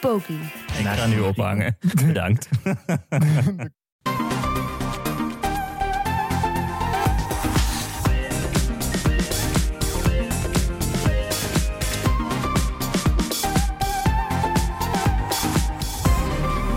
Poki. Ik ga nu ophangen. Bedankt.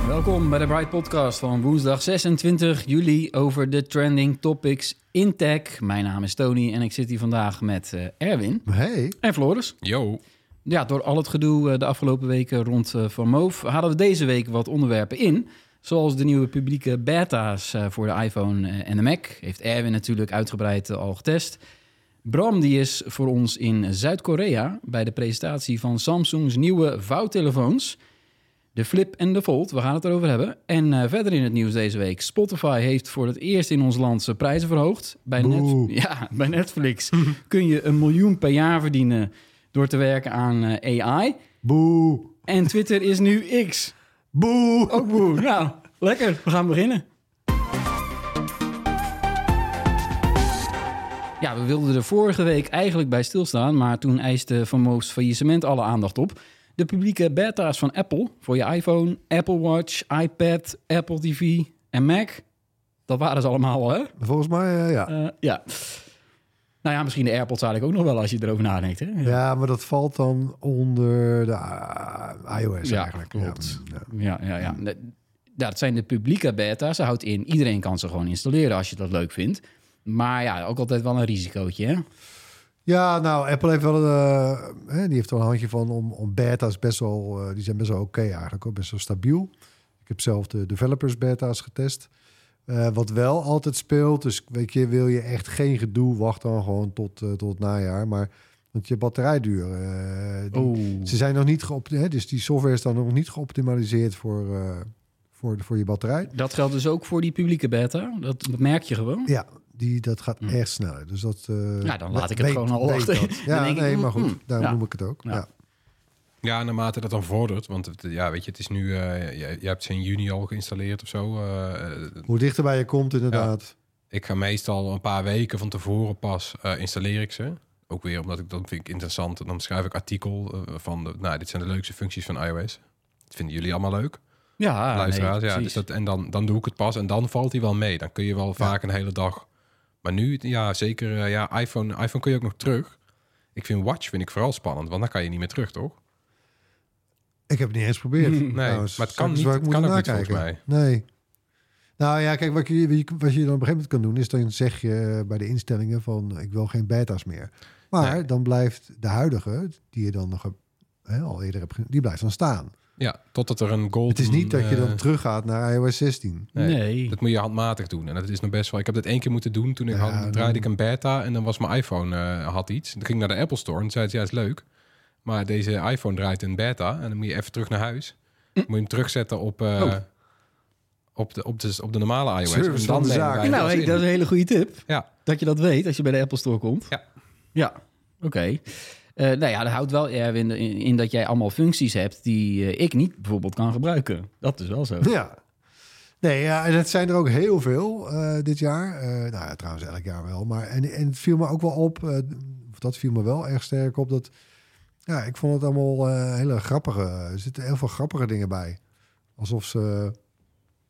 Welkom bij de Bright Podcast van woensdag 26 juli over de trending topics in tech. Mijn naam is Tony en ik zit hier vandaag met eh, Erwin Hey, en Floris. Yo. Ja, door al het gedoe eh, de afgelopen weken rond eh, Van Moof hadden we deze week wat onderwerpen in. Zoals de nieuwe publieke beta's eh, voor de iPhone en de Mac. Heeft Erwin natuurlijk uitgebreid al getest. Bram die is voor ons in Zuid-Korea bij de presentatie van Samsung's nieuwe vouwtelefoons. De Flip en de Fold, we gaan het erover hebben. En verder in het nieuws deze week. Spotify heeft voor het eerst in ons land zijn prijzen verhoogd. Bij, Net, ja, bij Netflix kun je een miljoen per jaar verdienen door te werken aan eh, AI. boe, En Twitter is nu X. boe. Ook boe. Nou, lekker. We gaan beginnen. Ja, we wilden er vorige week eigenlijk bij stilstaan, maar toen eiste Van Moost faillissement alle aandacht op. De publieke beta's van Apple voor je iPhone, Apple Watch, iPad, Apple TV en Mac. Dat waren ze allemaal al, hè? Volgens mij, eh, ja. Eh, ja. Nou ja, misschien de AirPods eigenlijk ook nog wel als je erover nadenkt, hè? Ja, maar dat valt dan onder de ah, iOS Ja, eigenlijk. klopt. Ja, Ja, ja, ja. Dat zijn de publieke beta's. Ze houdt in, iedereen kan ze gewoon installeren als je dat leuk vindt. Maar ja, ook altijd wel een risicootje, hè? Ja, nou, Apple heeft wel, eh, hè, die heeft wel een handje van om, om beta's best wel, eh, die zijn best wel oké eigenlijk, hoor, best wel stabiel. Ik heb zelf de developers beta's getest. Eh, wat wel altijd speelt, dus weet je, wil je echt geen gedoe, wacht dan gewoon tot, eh, tot het najaar. Maar want je batterijduur, eh, die- Oeh. ze zijn nog niet geopt, hè, dus die software is dan nog niet geoptimaliseerd voor, eh, voor, de, voor je batterij. Dat geldt dus ook voor die publieke beta. Dat, dat merk je gewoon. Ja, die, dat gaat echt sneller. Dus dat, eh, Hm. Ja, dan laat ik het weet- gewoon al achter. Ja, ik, nee, mm, maar goed, daarom ja. noem ik het ook. Ja. Ja. Ja, naarmate dat dan vordert, want het, ja, weet je, het is nu, eh je, je hebt ze in juni al geïnstalleerd of zo. eh, Hoe dichter bij je komt, inderdaad. ik ga meestal een paar weken van tevoren pas eh, installeer ik ze. Ook weer omdat ik dat vind ik interessant. Dan schrijf ik artikel van, de, nou, dit zijn de leukste functies van iOS. Dat vinden jullie allemaal leuk, Ja, luisteraars. nee, ja, dus dat, en dan, dan doe ik het pas en dan valt hij wel mee. Dan kun je wel vaak een hele dag. Maar nu, ja, zeker, ja, iPhone, iPhone kun je ook nog terug. Ik vind Watch vind ik vooral spannend, want dan kan je niet meer terug, toch? Ik heb het niet eens geprobeerd. Nee, maar het kan niet- het kan ook niet, volgens Nee. Nou ja, kijk, wat je, wat je dan op een gegeven moment kan doen... is dan zeg je bij de instellingen van... ik wil geen beta's meer. Maar Nee. dan blijft de huidige, die je dan nog hè, al eerder hebt... die blijft dan staan. Ja, totdat er een gold. Het is niet dat je dan eh, teruggaat naar iOS 16. Nee, Nee. Dat moet je handmatig doen. En dat is nog best wel. Ik heb dat één keer moeten doen. Toen ik Ja, had, dan- draaide ik een beta en dan was mijn iPhone eh, had iets. Dan ging ik naar de Apple Store en zei het ja, is leuk. Maar deze iPhone draait in beta en dan moet je even terug naar huis. Moet je hem terugzetten op, eh, Oh. op, de, op, de, op de normale iOS. Service En van de zaak. wij Nou, hey, dat is een hele goede tip. Ja, Dat je dat weet als je bij de Apple Store komt. Ja. Ja, oké. Eh, nou ja, dat houdt wel Erwin in, in dat jij allemaal functies hebt die eh, ik niet bijvoorbeeld kan gebruiken. Dat is wel zo. Ja. Nee, ja, en het zijn er ook heel veel eh, dit jaar. Eh, nou ja, trouwens elk jaar wel. Maar en, en het viel me ook wel op, eh, dat viel me wel erg sterk op, dat ja, ik vond het allemaal eh, hele grappige. Er zitten heel veel grappige dingen bij. Alsof ze,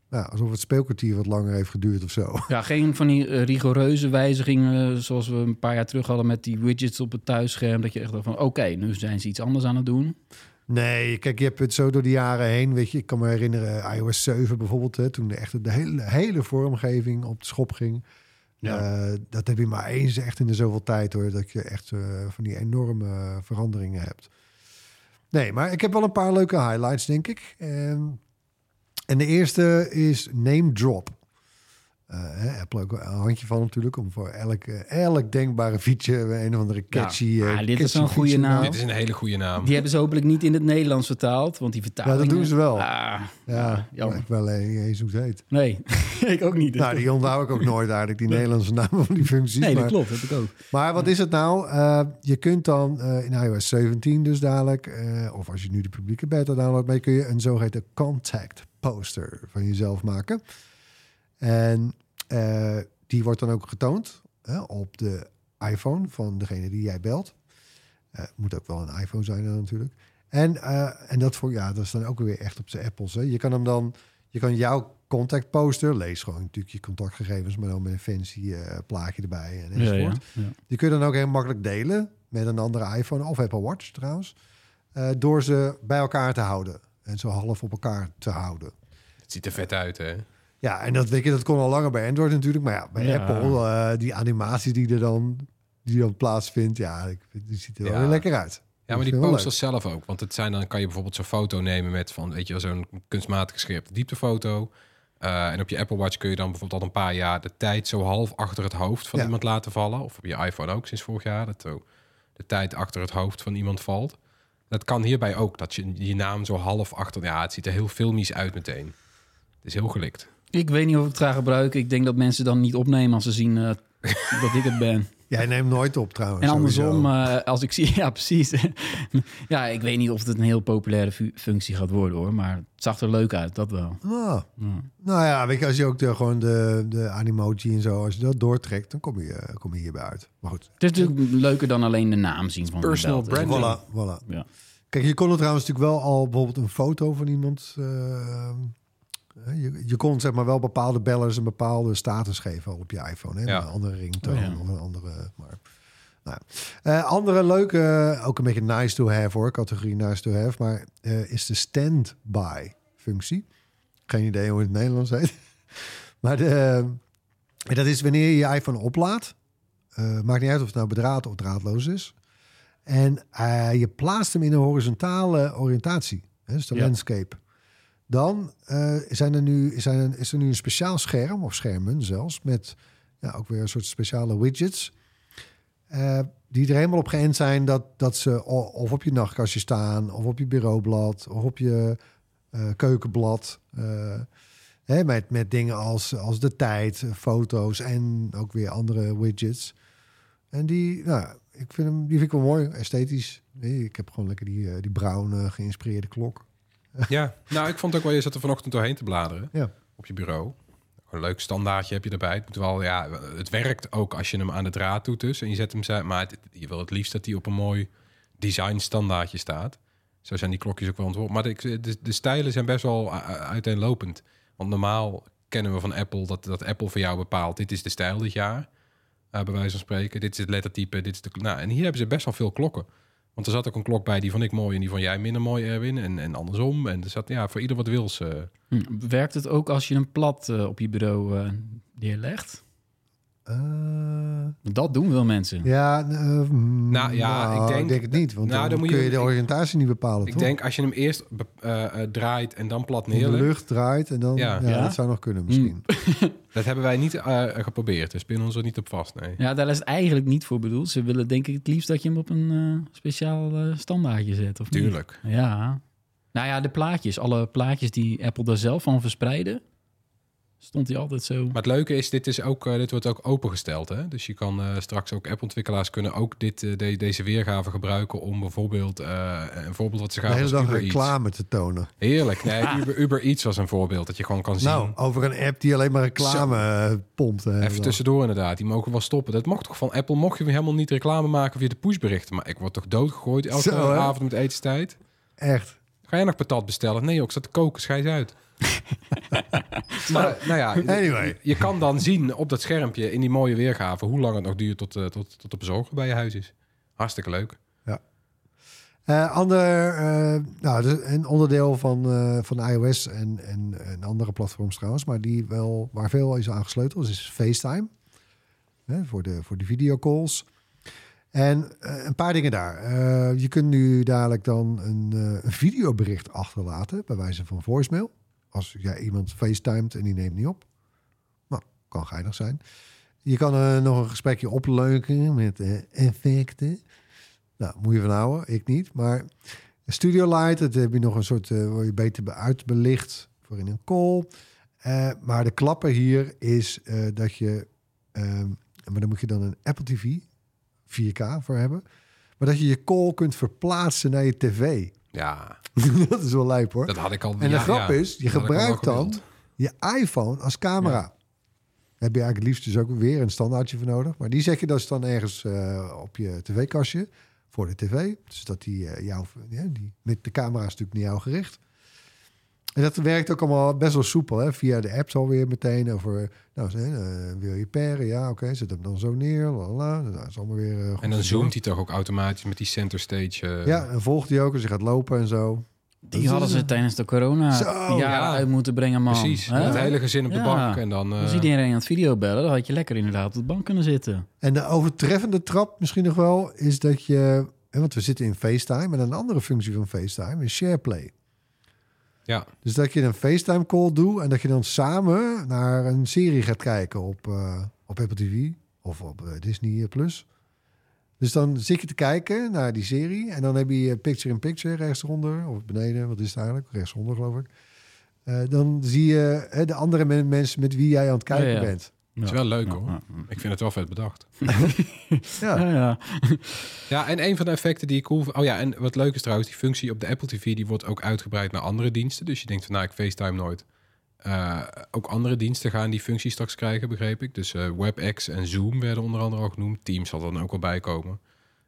ja, alsof het speelkwartier wat langer heeft geduurd of zo. Ja, geen van die eh, rigoureuze wijzigingen eh, zoals we een paar jaar terug hadden met die widgets op het thuisscherm. Dat je echt dacht van, oké, nu zijn ze iets anders aan het doen. Nee, kijk, je hebt het zo door de jaren heen. Weet je, ik kan me herinneren, iOS 7 bijvoorbeeld, hè, toen de, echt de hele, hele vormgeving op de schop ging. Ja. Eh, dat heb je maar eens echt in de zoveel tijd hoor. Dat je echt eh, van die enorme veranderingen hebt. Nee, maar ik heb wel een paar leuke highlights, denk ik. Ehm, en de eerste is Name Drop. Eh, hè, Apple ook een handje van natuurlijk. Om voor elk, eh, elk denkbare feature een of andere catchy... Ja, eh, ah, dit is een goede naam. Dit is een hele goede naam. Die hebben ze hopelijk niet in het Nederlands vertaald, want die vertaling... Ja, dat doen ze wel. Ah, Ja, jammer. ik wel eens hoe het heet. nee, ik ook niet. Nou, die onthoud ik ook nooit eigenlijk, die Nederlandse namen van die functies. nee, dat maar, klopt, heb ik ook. maar wat is het nou? Eh, je kunt dan eh, in iOS 17 dus dadelijk, eh, of als je nu de publieke beta downloadt, mee kun je een zogeheten contact poster van jezelf maken. En eh, die wordt dan ook getoond hè, op de iPhone van degene die jij belt. Eh, moet ook wel een iPhone zijn dan natuurlijk. En, eh, en dat voor ja, dat is dan ook weer echt op de Apples. Hè. Je kan hem dan, je kan jouw contact poster, lees gewoon natuurlijk je contactgegevens, maar dan met een fancy eh, plaatje erbij en Ja, enzovoort. ja, ja. Die kun je dan ook heel makkelijk delen met een andere iPhone of Apple Watch trouwens. eh, door ze bij elkaar te houden. En zo half op elkaar te houden. Het ziet er vet uit, hè? Ja, en dat weet je, dat kon al langer bij Android natuurlijk. Maar ja, bij Ja. Apple, eh, die animatie die er dan, die dan plaatsvindt, ja, ik, die ziet er wel weer lekker uit. Ja, maar die posters zelf ook. Want het zijn dan kan je bijvoorbeeld zo'n foto nemen met van, weet je, zo'n kunstmatig gescherpte dieptefoto. Eh, en op je Apple Watch kun je dan bijvoorbeeld al een paar jaar de tijd zo half achter het hoofd van Ja. iemand laten vallen. Of op je iPhone ook sinds vorig jaar. Dat zo de tijd achter het hoofd van iemand valt. Dat kan hierbij ook. Dat je je naam zo half achter. Ja, het ziet er heel filmisch uit meteen. Het is heel gelikt. Ik weet niet of ik het ga gebruiken. Ik denk dat mensen dan niet opnemen als ze zien eh, dat ik het ben. Jij neemt nooit op trouwens. En andersom, eh, als ik zie... Ja, precies. ja, ik weet niet of het een heel populaire fu- functie gaat worden, hoor. Maar het zag er leuk uit, dat wel. Nou, Ja. nou ja, weet je, als je ook de, gewoon de, de animoji en zo, als je dat doortrekt, dan kom je, eh, kom je hierbij uit. Maar goed, Het is natuurlijk leuker dan alleen de naam zien van Personal belt. branding. voilà, voilà. Ja. Kijk, je kon er trouwens natuurlijk wel al bijvoorbeeld een foto van iemand. Je, je kon zeg maar wel bepaalde bellers een bepaalde status geven op je iPhone. Hè? Ja. Een andere ringtoon Oh ja. of een andere. Maar, nou, ja. Eh, andere leuke, ook een beetje nice to have hoor, categorie nice to have, maar eh, is de standby functie. Geen idee hoe het in het Nederlands heet. maar de, en dat is wanneer je je iPhone oplaadt. eh, maakt niet uit of het nou bedraad of draadloos is. En eh, je plaatst hem in een horizontale oriëntatie. Hè, dus de Ja. landscape. Dan eh, zijn er nu, zijn er, is er nu een speciaal scherm, of schermen zelfs, met ja, ook weer een soort speciale widgets. eh, die er helemaal op geënt zijn dat, dat ze of op je nachtkastje staan, of op je bureaublad, of op je eh, keukenblad. hè, met, met dingen als, als de tijd, foto's en ook weer andere widgets. En die, nou, ik vind hem, die vind ik wel mooi, esthetisch. Ik heb gewoon lekker die, die bruin eh, geïnspireerde klok. Ja, nou, ik vond ook wel, je zat er vanochtend doorheen te bladeren Ja. op je bureau. Een leuk standaardje heb je erbij. Het, moet wel, ja, het werkt ook als je hem aan de draad doet dus. En je zet hem, maar het- je wil het liefst dat hij op een mooi design standaardje staat. Zo zijn die klokjes ook wel ontworpen. Maar de, de, de stijlen zijn best wel uiteenlopend. Want normaal kennen we van Apple dat, dat Apple voor jou bepaalt... dit is de stijl dit jaar, eh, bij wijze van spreken. Dit is het lettertype, dit is de... Nou, en hier hebben ze best wel veel klokken. Want er zat ook een klok bij, die vond ik mooi en die vond jij minder mooi, Erwin. En, en andersom. En er zat ja, voor ieder wat wils. eh. Hm. Werkt het ook als je een plat eh, op je bureau eh, neerlegt? Eh, Dat doen veel mensen. ja, eh, Nou, ja, ik denk- het niet. Want nou, dan, dan moet kun je- je de ik- oriëntatie niet bepalen, Ik toch? denk als je hem eerst eh, draait en dan plat in de neerlegt. lucht draait en dan... Ja, Ja. Ja? dat zou nog kunnen misschien. Dat hebben wij niet eh, geprobeerd. Dus pinnen ons er niet op vast. Nee. Ja, daar is het eigenlijk niet voor bedoeld. Ze willen denk ik het liefst dat je hem op een eh, speciaal eh, standaardje zet. Of niet? Tuurlijk. Ja. Nou ja, de plaatjes. Alle plaatjes die Apple daar zelf van verspreiden... stond hij altijd zo... Maar het leuke is, dit, is ook, eh, dit wordt ook opengesteld. Hè? Dus je kan eh, straks ook App-ontwikkelaars kunnen ook dit, eh, de- deze weergave gebruiken om bijvoorbeeld eh, een voorbeeld wat ze De gaan hele als dag Uber Eats. reclame te tonen. Heerlijk. Nee, Uber, Uber Eats was een voorbeeld dat je gewoon kan zien. Nou, over een app die alleen maar reclame eh, pompt. eh, Even tussendoor inderdaad. Die mogen wel stoppen. Dat mocht toch van Apple? Mocht je helemaal niet reclame maken via de pushberichten. Maar ik word toch doodgegooid elke Zo, avond met etenstijd. Echt. Ga jij nog patat bestellen? Nee, joh, ik zat te koken. Schijs uit. maar nou ja, Anyway. je kan dan zien op dat schermpje in die mooie weergave hoe lang het nog duurt tot, eh, tot, tot de bezorger bij je huis is. Hartstikke leuk. Eh, ander, eh, nou, dus een onderdeel van, eh, van iOS en, en, en andere platforms trouwens, maar die wel, waar veel is aangesleuteld, is FaceTime. Hè, voor, de, voor de videocalls. En eh, een paar dingen daar. Eh, je kunt nu dadelijk dan een, eh, een videobericht achterlaten, bij wijze van voicemail. Als jij iemand facetimet en die neemt niet op. Nou, kan geinig zijn. Je kan nog een gesprekje opleuken met effecten. Nou, moet je van houden. Ik niet. Maar Studio Light, dat heb je nog een soort... word je beter be- uitbelicht voor in een call. Maar de klapper hier is dat je... ehm, maar dan moet je dan een Apple TV 4K voor hebben. Maar dat je je call kunt verplaatsen naar je tv. Ja, dat is wel lijp hoor. dat had ik al. En ja, de grap ja, is, je dat gebruikt dan je iPhone als camera. Heb je eigenlijk het liefst dus ook weer een standaardje voor nodig. Maar die zet je dus dan ergens eh, op je tv-kastje voor de tv. Dus dat die eh, jou, ja, die, met de camera is natuurlijk naar jou gericht. En dat werkt ook allemaal best wel soepel. Hè? Via de apps alweer meteen. Over, nou, eh, wil je paren? Ja, oké. zet hem dan zo neer. Lalala. Nou, dat is allemaal weer eh, goed En dan zoomt hij toch ook automatisch met die center stage. eh, Ja, en volgt hij ook als je gaat lopen en zo. Die Dat hadden ze een- tijdens de corona Zo, ja, uit moeten brengen, man. Precies. Hè? Het hele gezin op de Ja. bank. En dan. eh, Als iedereen aan het video bellen, dan had je lekker inderdaad op de bank kunnen zitten. En de overtreffende trap misschien nog wel is dat je... hè, Want we zitten in FaceTime. En een andere functie van FaceTime is SharePlay. Ja, Dus dat je een FaceTime call doet... en dat je dan samen naar een serie gaat kijken op, eh, op Apple TV... of op eh, Disney+. Plus. Dus dan zit je te kijken naar die serie... en dan heb je picture-in-picture rechtsonder... of beneden, wat is het eigenlijk? Rechtsonder, geloof ik. Eh, dan zie je hè, de andere men- mensen met wie jij aan het kijken Ja, ja. bent. Het is wel leuk Ja, hoor. ja. Ik vind het wel vet bedacht. Ja. Ja, ja. Ja, en een van de effecten die ik cool vind- Oh ja, en wat leuk is trouwens, die functie op de Apple TV die wordt ook uitgebreid naar andere diensten. Dus je denkt van, nou, ik FaceTime nooit. Eh, ook andere diensten gaan die functie straks krijgen, begreep ik. Dus eh, WebEx en Zoom werden onder andere al genoemd. Teams zal dan ook wel bij komen.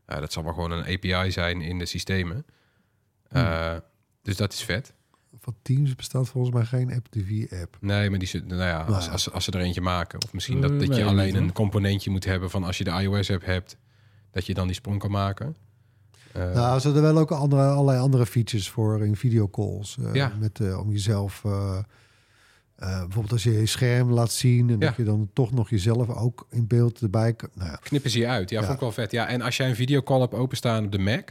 Eh, dat zal wel gewoon een API zijn in de systemen. Eh, Dus dat is vet. Van Teams bestaat volgens mij geen Apple TV-app. Nee, maar die zit, nou ja, als, ja. als, als ze er eentje maken. Of misschien dat, dat weet je alleen een componentje moet hebben van als je de iOS-app hebt, dat je dan die sprong kan maken. Eh, Nou, ze hadden wel ook andere, allerlei andere features voor in videocalls. eh Ja. met, eh, om jezelf... eh, eh, bijvoorbeeld als je je scherm laat zien... en Ja. dat je dan toch nog jezelf ook in beeld erbij... kan- Nou ja, knippen ze je uit. Ja, Ja. vond ik wel vet. Ja, en als jij een videocall hebt openstaan op de Mac,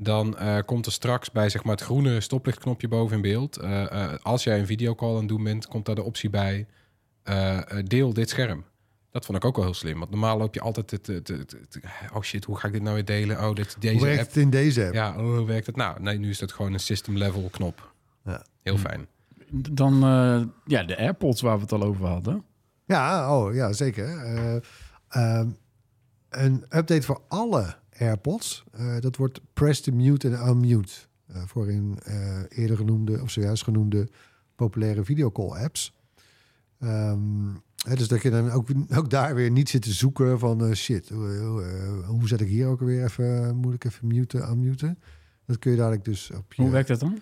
dan eh, komt er straks bij zeg maar het groene stoplichtknopje boven in beeld. eh, eh, als jij een videocall aan het doen bent, komt daar de optie bij deel dit scherm. Dat vond ik ook wel heel slim. Want normaal loop je altijd het, het, het- het- oh shit, hoe ga ik dit nou weer delen? Oh, dit, hoe deze werkt app. het in deze app? Ja, oh, hoe werkt het? Nou, nee, nu is dat gewoon een system level knop. Ja. Heel fijn. Dan eh, ja, de AirPods waar we het al over hadden. Ja, oh, ja zeker. Eh, ehm, een update voor alle AirPods. Eh, dat wordt press to mute en unmute. eh, voor in eh, eerder genoemde of zojuist genoemde populaire videocall apps. Ehm, hè, dus dat je dan ook, ook daar weer niet zit te zoeken van shit, hoe, hoe, hoe zet ik hier ook weer even, moet ik even muten, unmuten. Dat kun je dadelijk dus op je... Hoe werkt dat dan?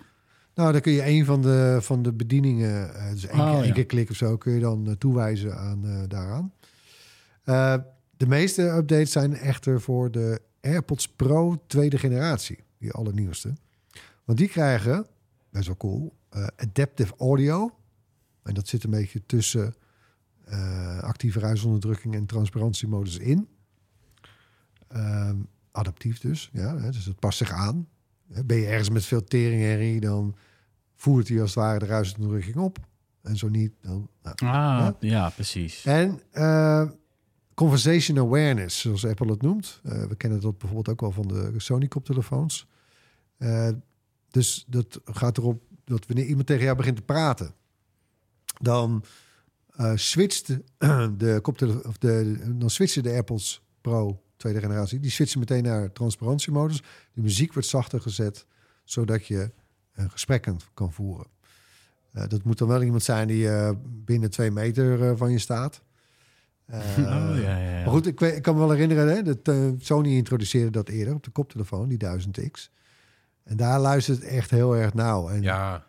Nou, dan kun je een van de, van de bedieningen, dus één, Oh, keer- één ja. keer klik of zo, kun je dan toewijzen aan daaraan. De meeste updates zijn echter voor de AirPods Pro tweede generatie, die allernieuwste. Want die krijgen, best wel cool, eh, adaptive audio. En dat zit een beetje tussen eh, actieve ruisonderdrukking en transparantiemodus in. Ehm, adaptief dus, ja, hè, dus het past zich aan. Ben je ergens met veel teringherrie, dan voert hij als het ware de ruisonderdrukking op. En zo niet, dan... Nou. Ah, Ja. ja, precies. En eh, conversation awareness, zoals Apple het noemt. Eh, we kennen dat bijvoorbeeld ook wel van de Sony koptelefoons. Eh, dus dat gaat erop dat wanneer iemand tegen jou begint te praten, dan eh switcht de, de koptele- of de, dan switchen de AirPods Pro tweede generatie, die switchen meteen naar transparantiemodus. De muziek wordt zachter gezet, zodat je een gesprek kan, voeren. Dat moet dan wel iemand zijn die binnen twee meter van je staat. Eh, oh, ja, ja, ja. Maar goed, ik, ik kan me wel herinneren hè, dat eh, Sony introduceerde dat eerder op de koptelefoon, die 1000X. En daar luistert het echt heel erg nauw. En, Ja,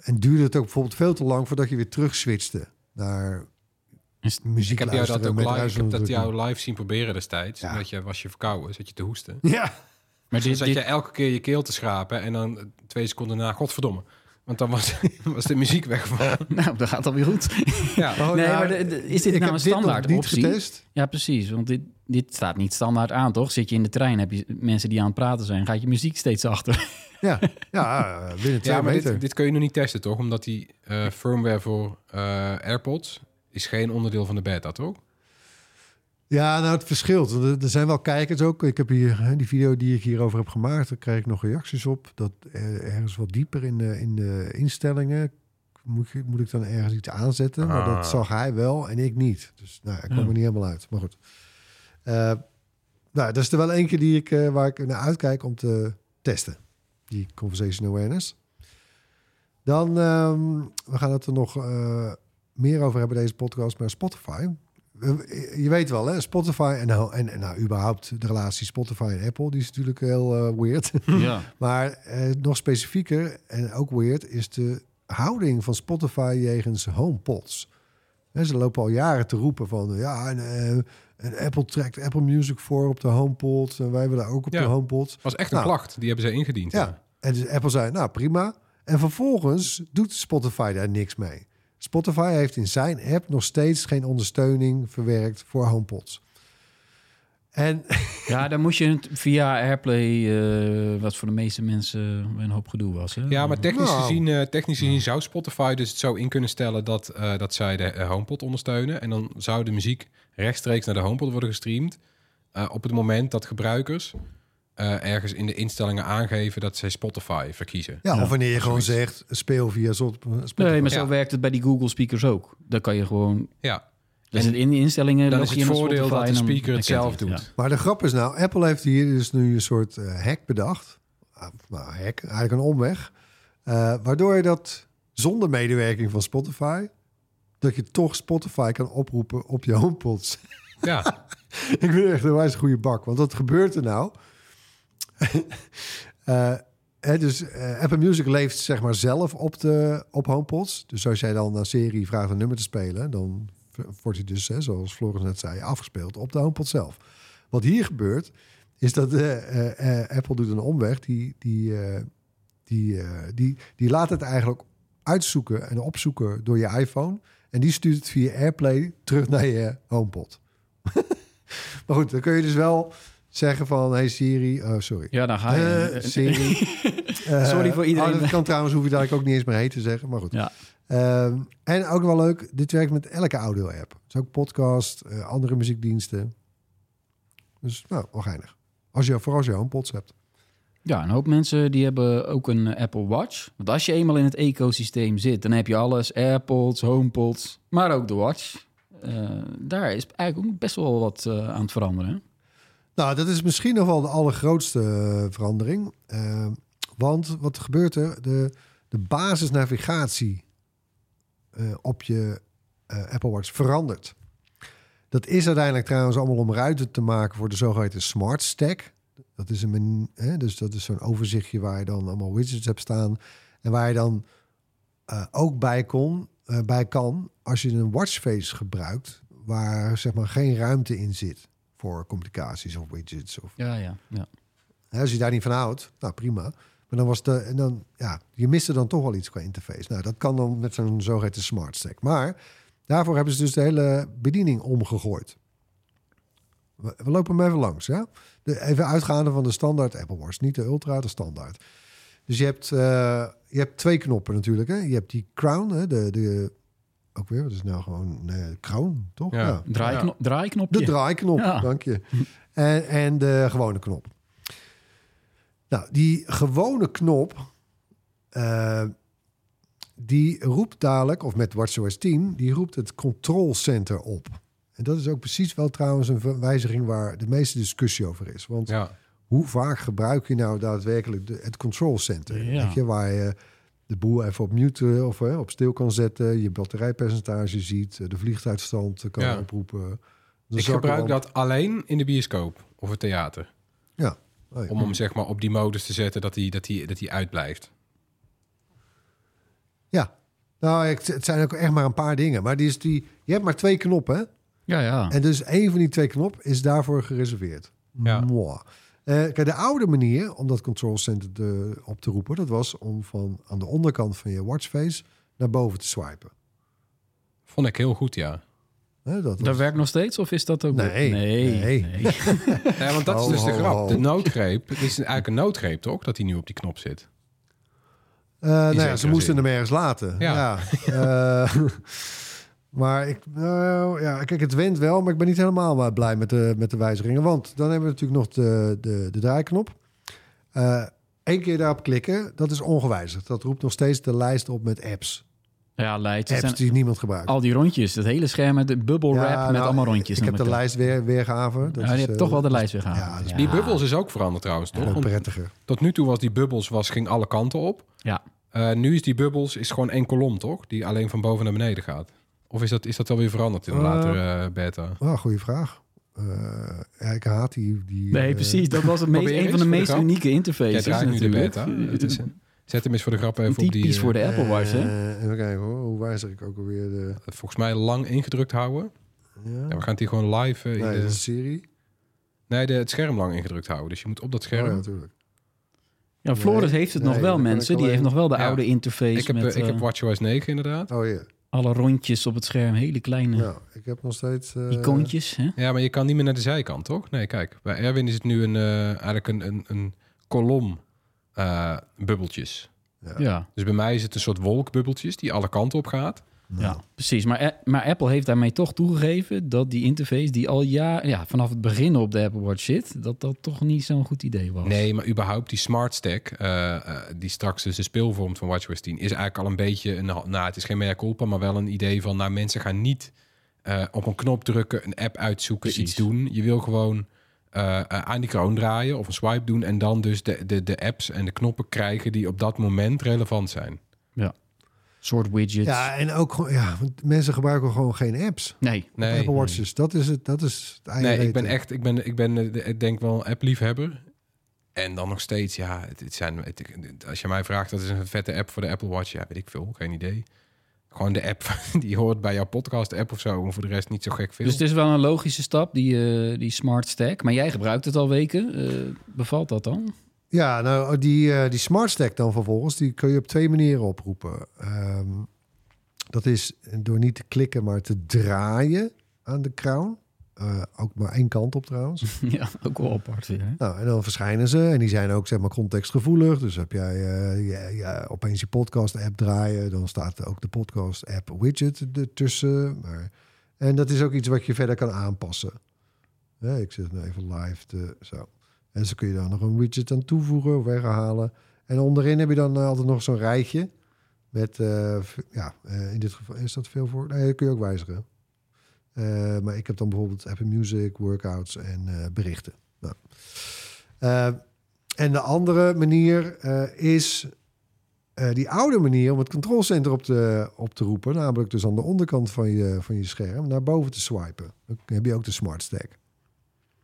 en duurde het ook bijvoorbeeld veel te lang voordat je weer terug switchte naar Is- muziek ik heb jou dat ook live, ik heb dat jou live zien proberen destijds. Ja. Omdat je was je verkouden, zat je te hoesten. Ja, Maar Dus dit, zat dit, je elke keer je keel te schrapen en dan twee seconden na, godverdomme. Want dan was, was de muziek weggevallen. nou, dat gaat alweer goed. Ja, Oh, nee, nou, maar de- de- is dit nou een dit standaard optie? getest. Ja, precies. Want dit, dit staat niet standaard aan, toch? Zit je in de trein, heb je mensen die aan het praten zijn, gaat je muziek steeds achter. Ja, ja binnen twee ja maar meter. dit, dit kun je nog niet testen, toch? Omdat die eh, firmware voor eh, AirPods is geen onderdeel van de beta, toch? Ja, nou, het verschilt. Er zijn wel kijkers ook. Ik heb hier die video die ik hierover heb gemaakt. Daar krijg ik nog reacties op. Dat ergens wat dieper in de, in de instellingen moet, je, moet ik dan ergens iets aanzetten. Maar Ah. dat zag hij wel en ik niet. Dus nou, ik kwam Ja. er niet helemaal uit. Maar goed. Eh, nou, dat is er wel eentje die ik, eh, waar ik naar uitkijk om te testen. Die conversation awareness. Dan, ehm, we gaan het er nog eh, meer over hebben deze podcast, maar Spotify. Eh, Je weet wel, hè? Spotify en nou, en, en nou, überhaupt de relatie Spotify en Apple, die is natuurlijk heel eh, weird. Ja. maar eh, nog specifieker en ook weird is de houding van Spotify jegens HomePods. Hè, ze lopen al jaren te roepen van ja, en, eh, en Apple trekt Apple Music voor op de HomePod en wij willen ook op Ja. de HomePod. was echt een Nou. klacht. Die hebben ze ingediend. Ja. Ja. En dus Apple zei, nou prima. En vervolgens doet Spotify daar niks mee. Spotify heeft in zijn app nog steeds geen ondersteuning verwerkt voor HomePods. En ja, dan moest je het via AirPlay, eh, wat voor de meeste mensen een hoop gedoe was. Hè? Ja, maar technisch Nou. gezien, eh, technisch gezien zou Spotify dus het zo in kunnen stellen dat, eh, dat zij de HomePod ondersteunen. En dan zou de muziek rechtstreeks naar de HomePod worden gestreamd. eh, op het moment dat gebruikers eh, ergens in de instellingen aangeven dat zij Spotify verkiezen. ja, Ja, of wanneer je gewoon zegt, speel via Zot- Spotify. Nee, maar Ja. zo werkt het bij die Google speakers ook. Dan kan je gewoon... Ja, Dus En in de instellingen dan is je het voordeel Spotify dat de speaker het zelf doet. Ja. Maar de grap is nou, Apple heeft hier dus nu een soort eh, hack bedacht. Ah, Nou, hack, eigenlijk een omweg. Eh, waardoor je dat zonder medewerking van Spotify... dat je toch Spotify kan oproepen op je HomePods. ja. Ik vind het echt een wijs goede bak. Want wat gebeurt er nou? Eh, dus eh, Apple Music leeft zeg maar zelf op, de, op HomePods. Dus als jij dan een serie vraagt een nummer te spelen... dan wordt hij dus, zoals Floris net zei, afgespeeld op de HomePod zelf. Wat hier gebeurt, is dat eh, Apple doet een omweg. Die, die, die, die, die laat het eigenlijk uitzoeken en opzoeken door je iPhone. En die stuurt het via AirPlay terug naar je HomePod. maar goed, dan kun je dus wel zeggen van... Hey Siri, oh sorry. Ja, dan ga je. Eh, Siri. Eh, Sorry voor iedereen. oh, dat kan trouwens, hoef je daar ook niet eens meer heen te zeggen. Maar goed. Ja. Ehm, en ook wel leuk, dit werkt met elke audio-app. Dus ook podcast, eh, andere muziekdiensten. Dus nou, wel geinig. Als je, vooral als je HomePods hebt. Ja, een hoop mensen die hebben ook een eh, Apple Watch. Want als je eenmaal in het ecosysteem zit, dan heb je alles. AirPods, HomePods, maar ook de Watch. Eh, daar is eigenlijk ook best wel wat eh, aan het veranderen. Nou, dat is misschien nog wel de allergrootste eh, verandering. Eh, want wat gebeurt er? De, de basisnavigatie eh, op je Apple Watch verandert. Dat is uiteindelijk trouwens allemaal om ruimte te maken voor de zogeheten Smart Stack. Dat is een hè, dus dat is zo'n overzichtje waar je dan allemaal widgets hebt staan. En waar je dan ook bij, kon, bij kan als je een watchface gebruikt waar zeg maar geen ruimte in zit voor communicaties of widgets. Of, Ja, ja, ja. hè, als je daar niet van houdt, nou prima. Maar dan was de, en dan, ja, je miste dan toch wel iets qua interface. Nou, dat kan dan met zo'n zogeheten smart stack. Maar daarvoor hebben ze dus de hele bediening omgegooid. We, we lopen hem even langs, ja? De, even uitgaande van de standaard Apple Watch, niet de Ultra, de standaard. Dus je hebt, eh, je hebt twee knoppen natuurlijk. Hè? Je hebt die crown, hè? De, de, ook weer, wat is nou gewoon nee, crown, toch? Ja. Draaiknop, draaiknopje. De draaiknop, Ja. dank je. En, en de gewone knop. Nou, die gewone knop, eh, die roept dadelijk, of met WatchOS 10, die roept het control center op. En dat is ook precies wel trouwens een wijziging waar de meeste discussie over is. Want ja. hoe vaak gebruik je nou daadwerkelijk de, het control center? Ja. Weet je, waar je de boel even op mute of hè, op stil kan zetten, je batterijpercentage ziet, de vliegtuigstand kan Ja. oproepen. Ik gebruik dat alleen in de bioscoop of het theater. Ja. Oh ja. Om hem zeg maar op die modus te zetten dat hij dat hij dat hij uitblijft. Ja. Nou, ik- het zijn ook echt maar een paar dingen. Maar die is die, je hebt maar twee knoppen. Hè? Ja, ja. En dus één van die twee knoppen is daarvoor gereserveerd. Ja. Mwah. Eh, kijk, de oude manier om dat control center te, op te roepen... dat was om van aan de onderkant van je watchface naar boven te swipen. Vond ik heel goed, ja. Dat werkt nog steeds of is dat ook... Nee, nee. nee. want dat is Ho, dus de grap. ho. De noodgreep. Het is eigenlijk een noodgreep, toch? Dat hij nu op die knop zit. Eh, nou ja, ze moesten zin. hem ergens laten. Ja. Ja. Eh, Maar ik, nou, ja, kijk, het went wel, maar ik ben niet helemaal blij met de, met de wijzigingen. Want dan hebben we natuurlijk nog de, de, de draaiknop. Eén keer daarop klikken, dat is ongewijzigd. Dat roept nog steeds de lijst op met apps. Ja, lijst. Apps die niemand gebruikt. al die rondjes, het hele scherm met de bubble wrap Ja, met nou, allemaal rondjes. Ik heb de lijst weer. Dat Ja, je is, hebt eh, toch wel de dat lijst weer gehaald. ja, Die bubbels is ook veranderd trouwens, toch? Want prettiger. tot nu toe was die bubbels was, ging alle kanten op. Ja. Eh, nu is die bubbels is gewoon één kolom, toch? Die alleen van boven naar beneden gaat. Of is dat, is dat alweer veranderd in de Eh, latere eh, beta? Ah, goede vraag. Eh, ja, ik haat die... die Nee, precies. Dat was het meest, een van de meest unieke Jij interfaces draait nu de natuurlijk. beta. Het is, zet hem eens voor de grap even op die... Typisch voor de Apple Watch, hè? eh, even kijken hoor. Hoe wijzig ik ook alweer de... volgens mij lang ingedrukt houden. Ja, Ja, we gaan het hier gewoon live... eh, in nee, de, is Siri. nee, de, het scherm lang ingedrukt houden. Dus je moet op dat Oh, scherm... ja, natuurlijk. Ja, Floris Nee, heeft het nee, nog wel, mensen. Die heeft nog wel de Ja. oude interface ik heb, met ik heb WatchOS 9 inderdaad. Oh ja. Alle rondjes op het scherm. Hele kleine Ja, ik heb nog steeds... eh, icoontjes. Hè? Ja, maar je kan niet meer naar de zijkant, toch? Nee, kijk. Bij Erwin is het nu een, eh, eigenlijk een, een, een kolom eh, bubbeltjes. Ja. Dus bij mij is het een soort wolkbubbeltjes die alle kanten op gaat. Ja, precies. Maar, A- maar Apple heeft daarmee toch toegegeven dat die interface die al jaar, ja, vanaf het begin op de Apple Watch zit, dat dat toch niet zo'n goed idee was. Nee, maar überhaupt die Smart Stack, eh, eh, die straks dus de speel vormt van WatchOS 10, is eigenlijk al een beetje een, nou, het is geen mea culpa, maar wel een idee van, nou, mensen gaan niet eh, op een knop drukken, een app uitzoeken, Precies. iets doen. Je wil gewoon eh, eh, aan die kroon draaien of een swipe doen en dan dus de, de, de apps en de knoppen krijgen die op dat moment relevant zijn. Soort widgets. Ja, en ook gewoon... Ja, want mensen gebruiken gewoon geen apps. Nee. Nee, Apple Watches. Dat is het, dat is het nee ik ben echt, ik ben, ik ben, eh, ik denk wel een app-liefhebber. En dan nog steeds, ja, het, het zijn, het- als je mij vraagt, dat is een vette app voor de Apple Watch, ja, weet ik veel, geen idee. Gewoon de app die hoort bij jouw podcast-app of zo, en voor de rest niet zo gek veel. Dus het is wel een logische stap, die, eh, die Smart Stack. Maar jij gebruikt het al weken. Eh, bevalt dat dan? Ja, nou, die, eh, die Smart Stack dan vervolgens, die kun je op twee manieren oproepen. Ehm, dat is door niet te klikken, maar te draaien aan de crown. Eh, ook maar één kant op trouwens. ja, ook wel apart weer. Hè? nou, en dan verschijnen ze en die zijn ook zeg maar contextgevoelig. Dus heb jij eh, ja, ja, opeens je podcast-app draaien, dan staat ook de podcast-app widget ertussen. Maar, en dat is ook iets wat je verder kan aanpassen. Ja, ik zet nu even live te, zo. En zo kun je dan nog een widget aan toevoegen of weghalen. En onderin heb je dan eh, altijd nog zo'n rijtje. Met, eh, ja, eh, in dit geval is dat veel voor. Nee, dat kun je ook wijzigen. Maar ik heb dan bijvoorbeeld Apple Music, workouts en berichten. Nou. En de andere manier is die oude manier om het controlcenter op te, op te roepen. Namelijk dus aan de onderkant van je, van je scherm naar boven te swipen. Dan heb je ook de Smart Stack.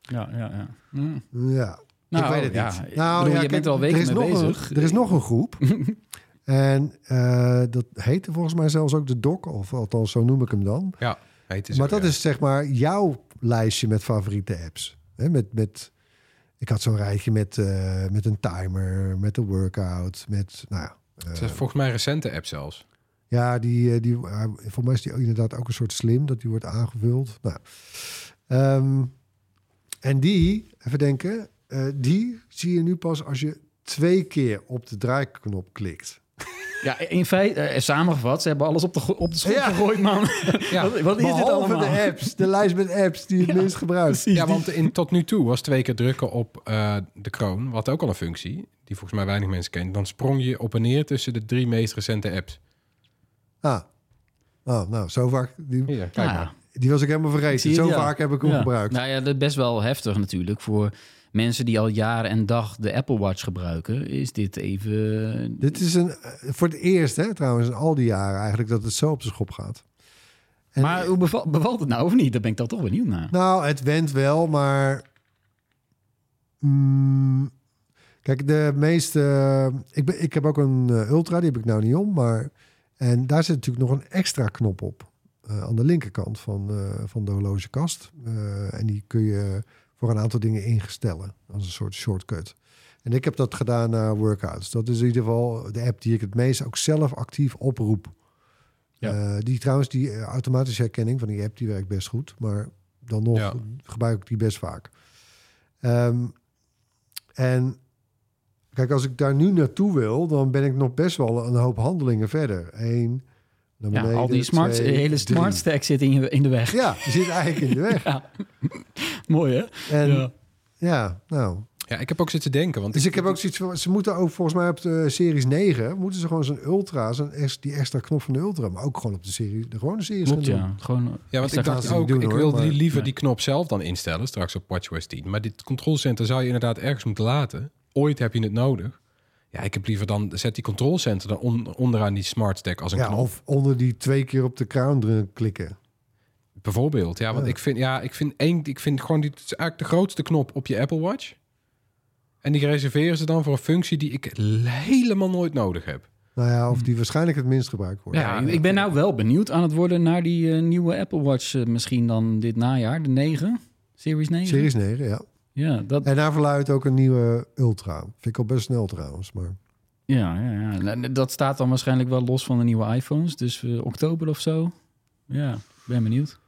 Ja, ja, ja. Hm. Ja, Nou, ik weet het ja, niet. Nou, bedoel, ja, je bent er al weken er is mee nog bezig. Een, er is nog een groep. en eh, dat heette volgens mij zelfs ook de doc, of althans zo noem ik hem dan. ja, heet maar dat ja. is zeg maar jouw lijstje met favoriete apps. Hè, met, met, ik had zo'n rijtje met, eh, met een timer, met een workout, met, nou ja. eh, Het is volgens mij een recente app zelfs. ja, die, eh, die, uh, voor mij is die inderdaad ook een soort slim, dat die wordt aangevuld. Nou, ehm, en die, even denken, eh, die zie je nu pas als je twee keer op de draaiknop klikt. Ja, in feite, eh, samengevat, ze hebben alles op de, op de schop Ja. gegooid, man. Ja. wat, wat is dit allemaal? de apps, de lijst met apps die je het minst gebruikt. Ja, want in, tot nu toe was twee keer drukken op eh, de kroon, wat ook al een functie, die volgens mij weinig mensen kennen. Dan sprong je op en neer tussen de drie meest recente apps. Ah. Oh, nou, zo vaak. Die, Hier, kijk Ja. maar. die was ik helemaal vergeten. je, Zo ja. vaak heb ik hem Ja. gebruikt. Nou ja, dat is best wel heftig natuurlijk. Voor mensen die al jaren en dag de Apple Watch gebruiken, is dit even... Dit is een, eh, voor het eerst, hè, trouwens, in al die jaren eigenlijk dat het zo op zijn schop gaat. En- maar hoe bevalt, bevalt het nou of niet? Daar ben ik dan toch benieuwd naar. Nou, het went wel, maar. Mm, kijk, de meeste. ik, ben, ik heb ook een eh, Ultra, die heb ik nou niet om, maar. En daar zit natuurlijk nog een extra knop op. eh, aan de linkerkant van, eh, van de horlogekast. Eh, en die kun je voor een aantal dingen ingestellen. Als een soort shortcut. En ik heb dat gedaan naar workouts. Dat is in ieder geval de app die ik het meest ook zelf actief oproep. Ja. Eh, die trouwens, die eh, automatische herkenning van die app, die werkt best goed. Maar dan nog Ja. gebruik ik die best vaak. Ehm, en kijk, als ik daar nu naartoe wil, dan ben ik nog best wel een hoop handelingen verder. Eén, naar Ja, al die smart, twee, hele drie. smart stack zit in, je, in de weg. Ja, die zit eigenlijk in de weg. Ja. Mooi hè? En Ja. ja, nou. Ja, ik heb ook zitten denken. Want Dus ik heb ook zoiets van, ze moeten ook volgens mij op de Series 9, moeten ze gewoon zo'n Ultra, zo'n die extra knop van de Ultra, maar ook gewoon op de serie, de gewone series Klopt gaan doen. ja. Gewoon, Ja, want ik dacht ook, doen, ik hoor, wilde maar- die liever die knop zelf dan instellen straks op WatchOS 10. Maar dit controlcenter zou je inderdaad ergens moeten laten. Ooit heb je het nodig. Ja, ik heb liever dan, zet die controlcenter dan on- onderaan die smart stack als een Ja, knop. of onder die twee keer op de crown klikken. Bijvoorbeeld, ja, want Ja. ik vind, ja, ik vind één, ik vind gewoon die het is eigenlijk de grootste knop op je Apple Watch. En die reserveren ze dan voor een functie die ik helemaal nooit nodig heb. Nou ja, of die waarschijnlijk het minst gebruikt wordt. Ja, ik- ben nou wel benieuwd aan het worden naar die eh, nieuwe Apple Watch eh, misschien dan dit najaar, de 9, Series 9. Series 9, ja. Ja, dat, En daar verluidt ook een nieuwe Ultra. Vind ik al best snel trouwens, maar... ja, ja, ja. Nou, Dat staat dan waarschijnlijk wel los van de nieuwe iPhones, dus eh, oktober of zo. Ja, ik ben benieuwd.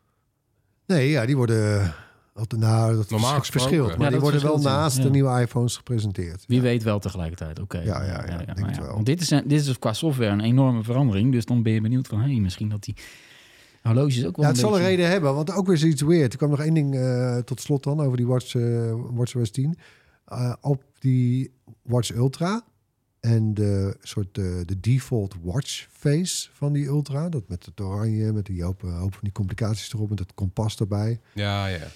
Nee, ja, die worden... altijd- Nou, dat Normaal verschilt. Maar Ja, die worden wel naast Ja. de nieuwe iPhones gepresenteerd. Wie weet wel tegelijkertijd, oké. Ja, ja, ja, denk maar het wel. Want dit is, een- dit is dus qua software een enorme verandering, dus dan ben je benieuwd van, hé, hey, misschien dat die horloges ook wel Ja, het een zal een beetje- reden hebben, want ook weer zoiets weird. Er kwam nog één ding eh, tot slot dan over die Watch, eh WatchOS 10. Eh, op die Watch Ultra en de soort eh, de default watch face van die Ultra, dat met het oranje, met die hoop, hoop van die complicaties erop, met het kompas erbij. Ja, ja.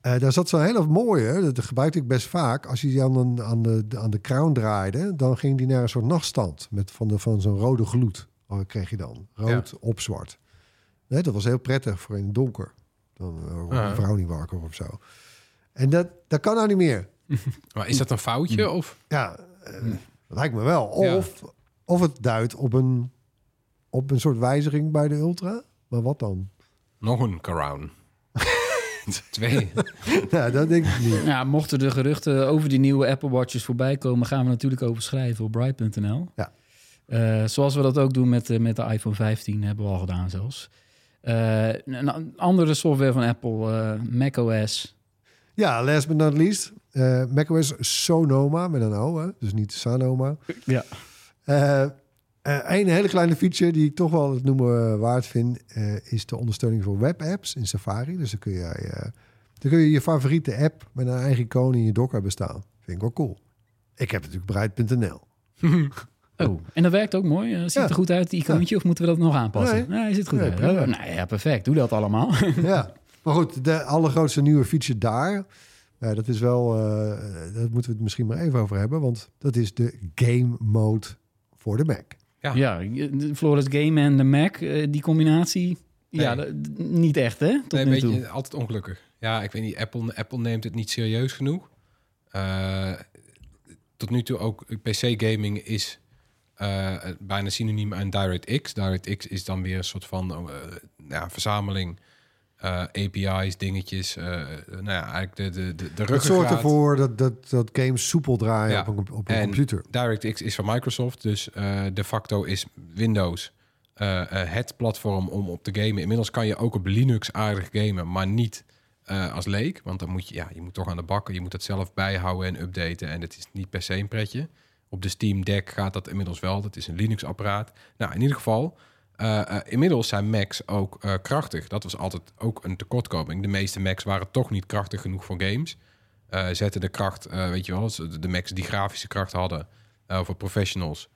Eh, daar zat zo'n hele mooie, dat gebruikte ik best vaak. Als je die aan, een, aan, de, aan de crown draaide, dan ging die naar een soort nachtstand met van, de, van zo'n rode gloed. Oh, kreeg je dan. Rood op zwart. Nee, dat was heel prettig voor in het donker. Dan uh, Ja. een vrouw niet wakker of zo. En dat, dat kan nou niet meer. Maar is dat een foutje? Of? Ja, lijkt me wel. Ja. Of, of het duidt op een, op een soort wijziging bij de Ultra. Maar wat dan? Nog een crown. Twee. ja, dat denk ik niet. Ja, mochten de geruchten over die nieuwe Apple Watches voorbij komen, gaan we natuurlijk over schrijven op bright.nl. Ja. Eh, zoals we dat ook doen met, eh, met de iPhone 15, hebben we al gedaan zelfs. Eh, een andere software van Apple, eh, macOS. Ja, last but not least. eh macOS Sonoma met een O, hè? dus niet Sanoma. Ja. Eh, eh, een hele kleine feature die ik toch wel het noemen waard vind, is de ondersteuning voor webapps in Safari. Dus dan kun je, dan kun je je favoriete app met een eigen icoon in je docker bestaan. Vind ik wel cool. Ik heb natuurlijk bereid.nl. Oh, en dat werkt ook mooi. Ziet Ja. er goed uit, die icoontje, of moeten we dat nog aanpassen? Nee. Ziet goed Nee, uit. Oh, nou ja, perfect. Doe dat allemaal. ja, maar goed, de allergrootste nieuwe feature daar, eh, dat is wel, eh, daar moeten we het misschien maar even over hebben, want dat is de game mode voor de Mac. Ja. ja, de Flawless Game en de Mac, eh, die combinatie, ja, Nee. niet echt, hè? Tot Nee, nu weet toe. altijd ongelukkig. Ja, ik weet niet, Apple, Apple neemt het niet serieus genoeg. Eh, tot nu toe ook PC-gaming is eh, bijna synoniem aan DirectX. DirectX is dan weer een soort van eh, ja, verzameling eh, API's, dingetjes. eh, nou ja, eigenlijk de, de, de, de Het zorgt ervoor dat, dat, dat games soepel draaien Ja, op een, op een en computer. DirectX is van Microsoft, dus de facto is Windows het platform om op te gamen. Inmiddels kan je ook op Linux aardig gamen, maar niet als leek. Want dan moet je, ja, je moet toch aan de bakken, je moet dat zelf bijhouden en updaten. En het is niet per se een pretje. Op de Steam Deck gaat dat inmiddels wel. Dat is een Linux-apparaat. Nou, in ieder geval, eh, eh, inmiddels zijn Macs ook eh, krachtig. Dat was altijd ook een tekortkoming. De meeste Macs waren toch niet krachtig genoeg voor games. Eh, zetten de kracht, eh, weet je wel, de Macs die grafische kracht hadden eh, voor professionals.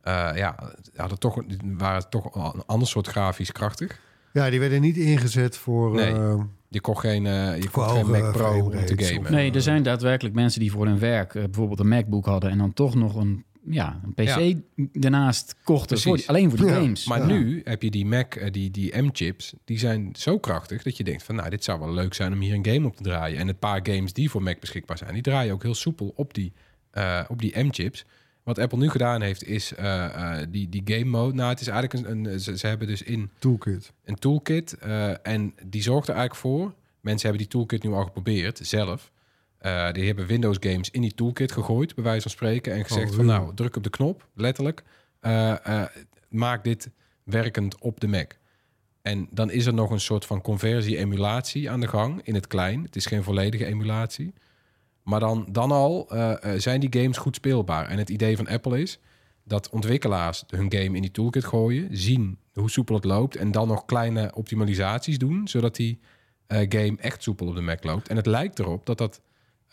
eh, ja, hadden toch, waren toch een ander soort grafisch krachtig. Ja, die werden niet ingezet voor... Nee. eh, Je kocht geen, eh, je kocht geen Mac Pro om te gamen. Nee, er zijn daadwerkelijk mensen die voor hun werk bijvoorbeeld een MacBook hadden en dan toch nog een, ja, een PC daarnaast kochten, voor die- alleen voor die Ja, games. Maar Ja. nu heb je die Mac, eh, die, die M-chips, die zijn zo krachtig dat je denkt van, nou, dit zou wel leuk zijn om hier een game op te draaien. En het paar games die voor Mac beschikbaar zijn, die draaien ook heel soepel op die, eh, op die M-chips. Wat Apple nu gedaan heeft, is eh, eh, die, die game mode. Nou, het is eigenlijk een, een ze, ze hebben dus in toolkit. een toolkit eh, en die zorgt er eigenlijk voor. Mensen hebben die toolkit nu al geprobeerd zelf. Eh, die hebben Windows games in die toolkit gegooid, bij wijze van spreken, en gezegd Oh, van ja. nou, druk op de knop, letterlijk. Eh, eh, maak dit werkend op de Mac. En dan is er nog een soort van conversie-emulatie aan de gang in het klein. Het is geen volledige emulatie. Maar dan, dan al zijn die games goed speelbaar. En het idee van Apple is dat ontwikkelaars hun game in die toolkit gooien, zien hoe soepel het loopt. En dan nog kleine optimalisaties doen, zodat die game echt soepel op de Mac loopt. En het lijkt erop dat dat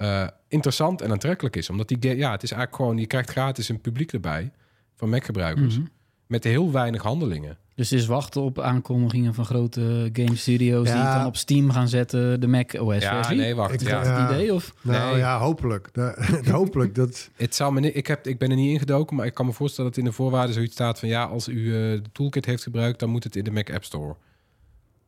eh, interessant en aantrekkelijk is. Omdat die ja, het is eigenlijk gewoon, je krijgt gratis een publiek erbij van Mac-gebruikers. Mhm. Met heel weinig handelingen. Dus het is wachten op aankondigingen van grote game studios die het dan op Steam gaan zetten, de Mac OS Ja, versie. nee, wacht. Ik- ja. dat Ja. het idee? Of? Nou Nee. ja, hopelijk. Hopelijk. Dat, Het zou me niet, ik, heb, ik ben er niet ingedoken, maar ik kan me voorstellen dat in de voorwaarden zoiets staat van ja, als u eh, de toolkit heeft gebruikt, dan moet het in de Mac App Store.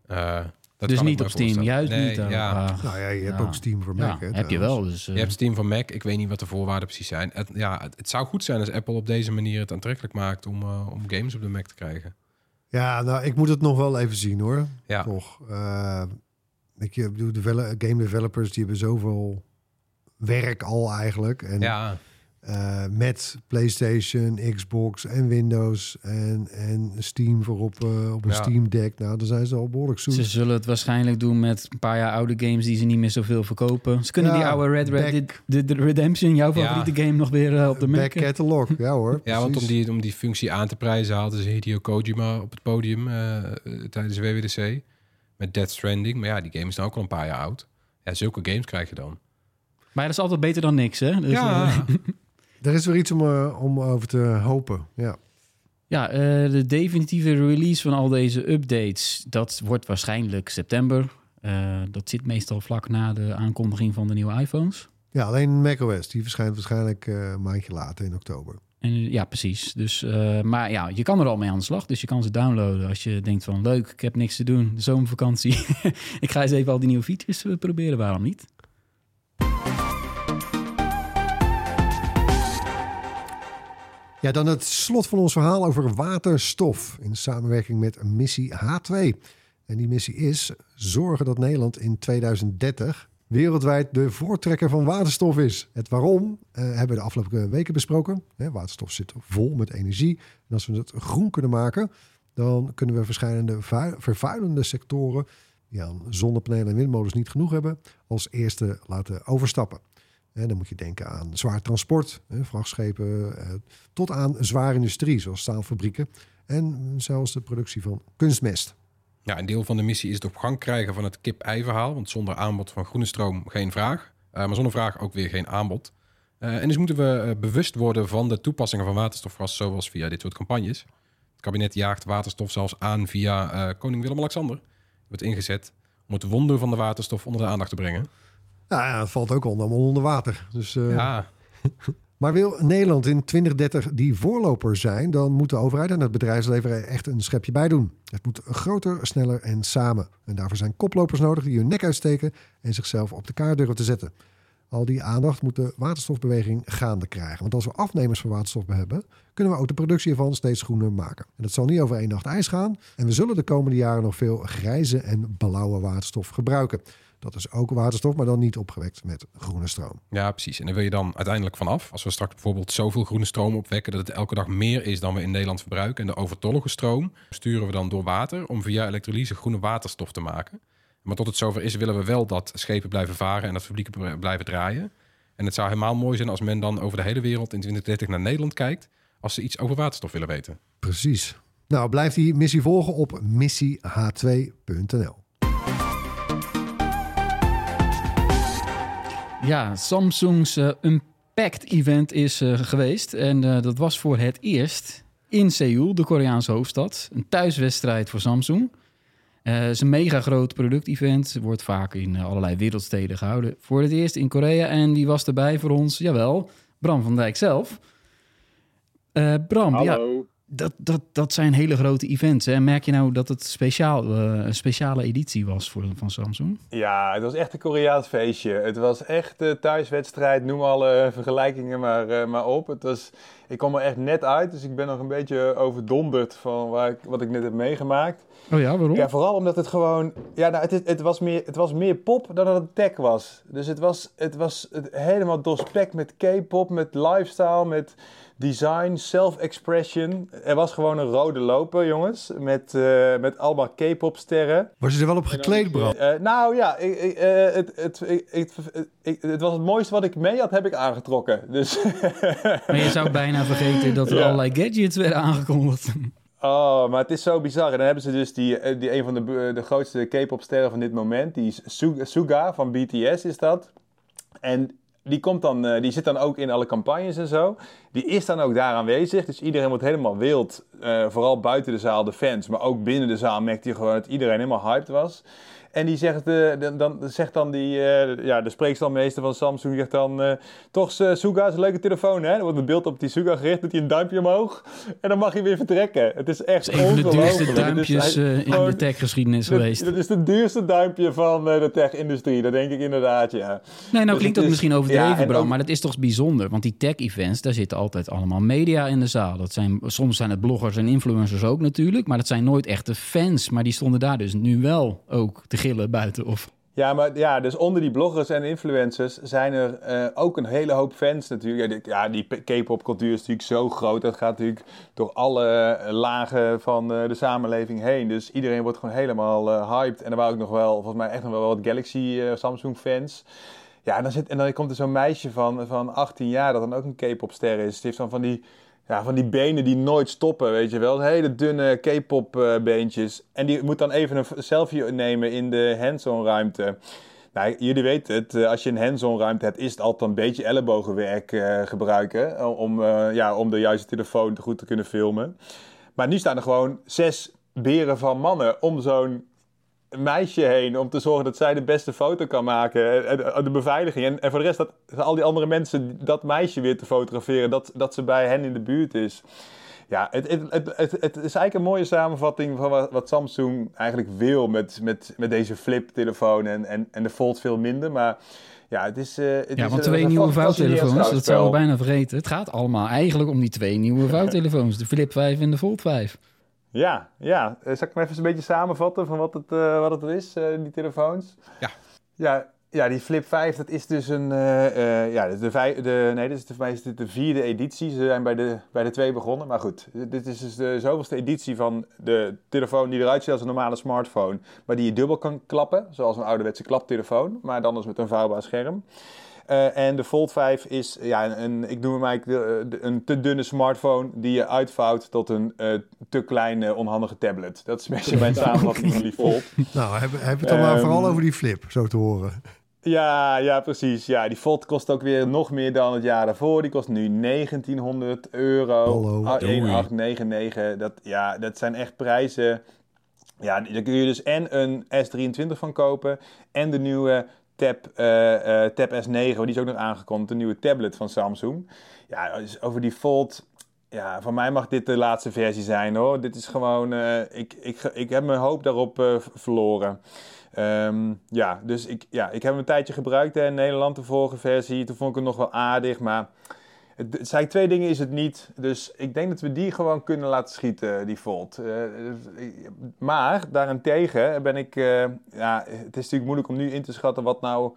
Eh, dat dus niet op Steam, juist Nee, niet. ah, Ja. ah, nou ja, je hebt Ja. ook Steam voor ja, Mac. hè, heb je wel. Dus, eh, Je hebt Steam van Mac. Ik weet niet wat de voorwaarden precies zijn. Het, ja, het, het zou goed zijn als Apple op deze manier het aantrekkelijk maakt om, eh, om games op de Mac te krijgen. Ja, nou, ik moet het nog wel even zien hoor. Ja, Toch. Eh, ik je, bedoel, devel- game developers die hebben zoveel werk al eigenlijk. En ja. Eh, met PlayStation, Xbox en Windows en, en Steam voorop eh, op een Ja. Steam Deck. Nou, dan zijn ze al behoorlijk zoet. Ze zullen het waarschijnlijk doen met een paar jaar oude games die ze niet meer zoveel verkopen. Ze kunnen Ja, die oude Red Red back- de, de Redemption, jouw Ja. favoriete game, nog weer eh, op de Mac. Back catalog, ja hoor. ja want om die, om die functie aan te prijzen haalden ze Hideo Kojima op het podium tijdens de WWDC. Met Death Stranding. Maar ja, die game is nou ook al een paar jaar oud. Ja, zulke games krijg je dan. Maar dat is altijd beter dan niks, hè? Dus, ja, Er is weer iets om, eh, om over te hopen. Ja. Ja, eh, de definitieve release van al deze updates, dat wordt waarschijnlijk september. Eh, dat zit meestal vlak na de aankondiging van de nieuwe iPhones. ja, alleen macOS. Die verschijnt waarschijnlijk een maandje later in oktober. En, ja, precies. Dus, maar ja, je kan er al mee aan de slag. Dus je kan ze downloaden als je denkt van leuk, ik heb niks te doen, de zomervakantie. ik ga eens even al die nieuwe features proberen, waarom niet? Ja, dan het slot van ons verhaal over waterstof in samenwerking met missie H2. En die missie is zorgen dat Nederland in 2030 wereldwijd de voortrekker van waterstof is. Het waarom eh, hebben we de afgelopen weken besproken. Waterstof zit vol met energie. En als we het groen kunnen maken, dan kunnen we verschillende vu- vervuilende sectoren die aan zonnepanelen en windmolens niet genoeg hebben, als eerste laten overstappen. Dan moet je denken aan zwaar transport, vrachtschepen, eh, tot aan zware industrie, zoals staalfabrieken. En zelfs de productie van kunstmest. Ja, een deel van de missie is het op gang krijgen van het kip-ei-verhaal. Want zonder aanbod van groene stroom geen vraag. Eh, maar zonder vraag ook weer geen aanbod. Eh, en dus moeten we bewust worden van de toepassingen van waterstofgas, zoals via dit soort campagnes. Het kabinet jaagt waterstof zelfs aan via koning Willem-Alexander. Wordt ingezet om het wonder van de waterstof onder de aandacht te brengen. Nou ja, het valt ook allemaal onder water. Dus, eh, Ja, Maar wil Nederland in 2030 die voorloper zijn, dan moet de overheid en het bedrijfsleven echt een schepje bij doen. Het moet groter, sneller en samen. En daarvoor zijn koplopers nodig die hun nek uitsteken en zichzelf op de kaart durven te zetten. Al die aandacht moet de waterstofbeweging gaande krijgen. Want als we afnemers van waterstof hebben, kunnen we ook de productie ervan steeds groener maken. En dat zal niet over één nacht ijs gaan. En we zullen de komende jaren nog veel grijze en blauwe waterstof gebruiken. Dat is ook waterstof, maar dan niet opgewekt met groene stroom. ja, precies. En daar wil je dan uiteindelijk vanaf. Als we straks bijvoorbeeld zoveel groene stroom opwekken dat het elke dag meer is dan we in Nederland verbruiken. En de overtollige stroom sturen we dan door water om via elektrolyse groene waterstof te maken. Maar tot het zover is, willen we wel dat schepen blijven varen en dat fabrieken blijven draaien. En het zou helemaal mooi zijn als men dan over de hele wereld in 2030 naar Nederland kijkt. Als ze iets over waterstof willen weten. Precies. Nou, blijf die missie volgen op missieh2.nl. Ja, Samsung's eh, Unpacked event is eh, geweest. En eh, dat was voor het eerst in Seoul, de Koreaanse hoofdstad. Een thuiswedstrijd voor Samsung. Eh, het is een mega groot productevent. Wordt vaak in eh, allerlei wereldsteden gehouden. Voor het eerst in Korea. En die was erbij voor ons, jawel, Bram van Dijk zelf. Eh, Bram, ja, Hallo. Dat, dat, dat zijn hele grote events. Hè? Merk je nou dat het speciaal, eh, een speciale editie was voor, van Samsung? Ja, het was echt een Koreaans feestje. Het was echt de thuiswedstrijd, noem alle vergelijkingen maar, eh, maar op. Het was, ik kwam er echt net uit, dus ik ben nog een beetje overdonderd van waar ik, wat ik net heb meegemaakt. Oh ja, waarom? Ja, vooral omdat het gewoon... Ja, nou, het, het, was meer, het was meer pop dan dat het tech was. Dus het was, het was het helemaal doorspekt met K-pop, met lifestyle, met design, self-expression. Er was gewoon een rode loper, jongens, met, eh, met allemaal K-pop sterren. Was je er wel op gekleed, Bram? Eh, nou ja, ik, ik, eh, het, het, ik, het was het mooiste wat ik mee had, heb ik aangetrokken. Dus Maar je zou bijna vergeten dat er Ja. allerlei gadgets werden aangekondigd. Oh, maar het is zo bizar. En dan hebben ze dus die, die een van de, de grootste K-pop sterren van dit moment. Die is Su- Suga van BTS is dat. En die, komt dan, eh, die zit dan ook in alle campagnes en zo. Die is dan ook daar aanwezig. Dus iedereen wordt helemaal wild. Eh, vooral buiten de zaal, de fans. Maar ook binnen de zaal merkte je gewoon dat iedereen helemaal hyped was. En die zegt, eh, dan, dan, zegt dan die, eh, ja, de spreekstalmeester van Samsung, zegt dan, eh, toch Suga is een leuke telefoon, hè? Er wordt een beeld op die Suga gericht, doet hij een duimpje omhoog. En dan mag hij weer vertrekken. Het is echt Het is een van de duurste Het is duimpjes in gewoon- de techgeschiedenis dat, geweest. dat is de duurste duimpje van de tech-industrie, dat denk ik inderdaad, ja. Nee, nou Dus klinkt het dat is- misschien overdreven, ja, en Bram, ook- maar dat is toch bijzonder. Want die tech-events, daar zitten altijd allemaal media in de zaal. Dat zijn, soms zijn het bloggers en influencers ook natuurlijk, maar dat zijn nooit echte fans. Maar die stonden daar dus nu wel ook te gillen buiten. Of... Ja, maar ja, dus onder die bloggers en influencers zijn er eh, ook een hele hoop fans natuurlijk. Ja, die, K-pop cultuur is natuurlijk zo groot. Dat gaat natuurlijk door alle eh, lagen van eh, de samenleving heen. Dus iedereen wordt gewoon helemaal hyped. En er waren ook nog wel, volgens mij echt nog wel wat Galaxy Samsung fans. Ja, en dan, zit, en dan komt er zo'n meisje van, van 18 jaar dat dan ook een K-pop ster is. Die heeft dan van die, ja, van die benen die nooit stoppen, weet je wel. Hele dunne K-pop eh, beentjes. En die moet dan even een selfie nemen in de hands-on ruimte. Nou, jullie weten het, eh, als je een hands-on ruimte hebt, is het altijd een beetje ellebogenwerk eh, gebruiken. Om, ja, om de juiste telefoon goed te kunnen filmen. Maar nu staan er gewoon zes beren van mannen om zo'n meisje heen. Om te zorgen dat zij de beste foto kan maken. En, en de beveiliging. En, en voor de rest, dat, al die andere mensen dat meisje weer te fotograferen. Dat, dat ze bij hen in de buurt is. Ja, het, het, het, het, is eigenlijk een mooie samenvatting van wat, wat Samsung eigenlijk wil met, met, met deze flip-telefoon. En, en, en de Fold veel minder. Maar ja, het is. eh, het Ja, is want twee nieuwe vouwtelefoons, dat zou we bijna vergeten. Het gaat allemaal eigenlijk om die twee nieuwe vouwtelefoons. De Flip 5 en de Fold 5. Ja, ja. Eh, Zal ik hem even een beetje samenvatten van wat het, eh, wat het is, eh, die telefoons? Ja. Ja, ja, die Flip 5, dat is dus een... eh, ja, de, vij- de, nee, dit is de, voor mij is dit de vierde editie. Ze zijn bij de, bij de twee begonnen. Maar goed, dit is dus de zoveelste editie van de telefoon die eruit ziet als een normale smartphone. Maar die je dubbel kan klappen, zoals een ouderwetse klaptelefoon. Maar dan dus met een vouwbaar scherm. Eh, en de Fold 5 is, ja, een, ik noem hem eigenlijk de, de- een te dunne smartphone die je uitvouwt tot een eh, te kleine, onhandige tablet. Dat is een beetje mijn samenvatting van die Fold. Nou, hebben we het dan maar Ehm, vooral over die flip, zo te horen. Ja, ja, precies. Ja, die Fold kost ook weer nog meer dan het jaar daarvoor. Die kost nu 1900 euro. Hallo. Ah, Doei. 1899. Dat, ja, dat zijn echt prijzen. Ja, daar kun je dus en een S23 van kopen. En de nieuwe Tab, eh, eh, Tab S9, die is ook nog aangekondigd. De nieuwe tablet van Samsung. Ja, dus over die Fold. Ja, voor mij mag dit de laatste versie zijn hoor. Dit is gewoon. eh, ik, ik, ik heb mijn hoop daarop verloren. Ehm, ja, dus ik, ja, ik heb hem een tijdje gebruikt hè, in Nederland, de vorige versie. Toen vond ik het nog wel aardig, maar het, zijn twee dingen is het niet. Dus ik denk dat we die gewoon kunnen laten schieten, die Volt. Eh, maar daarentegen ben ik... eh, ja, het is natuurlijk moeilijk om nu in te schatten wat nou...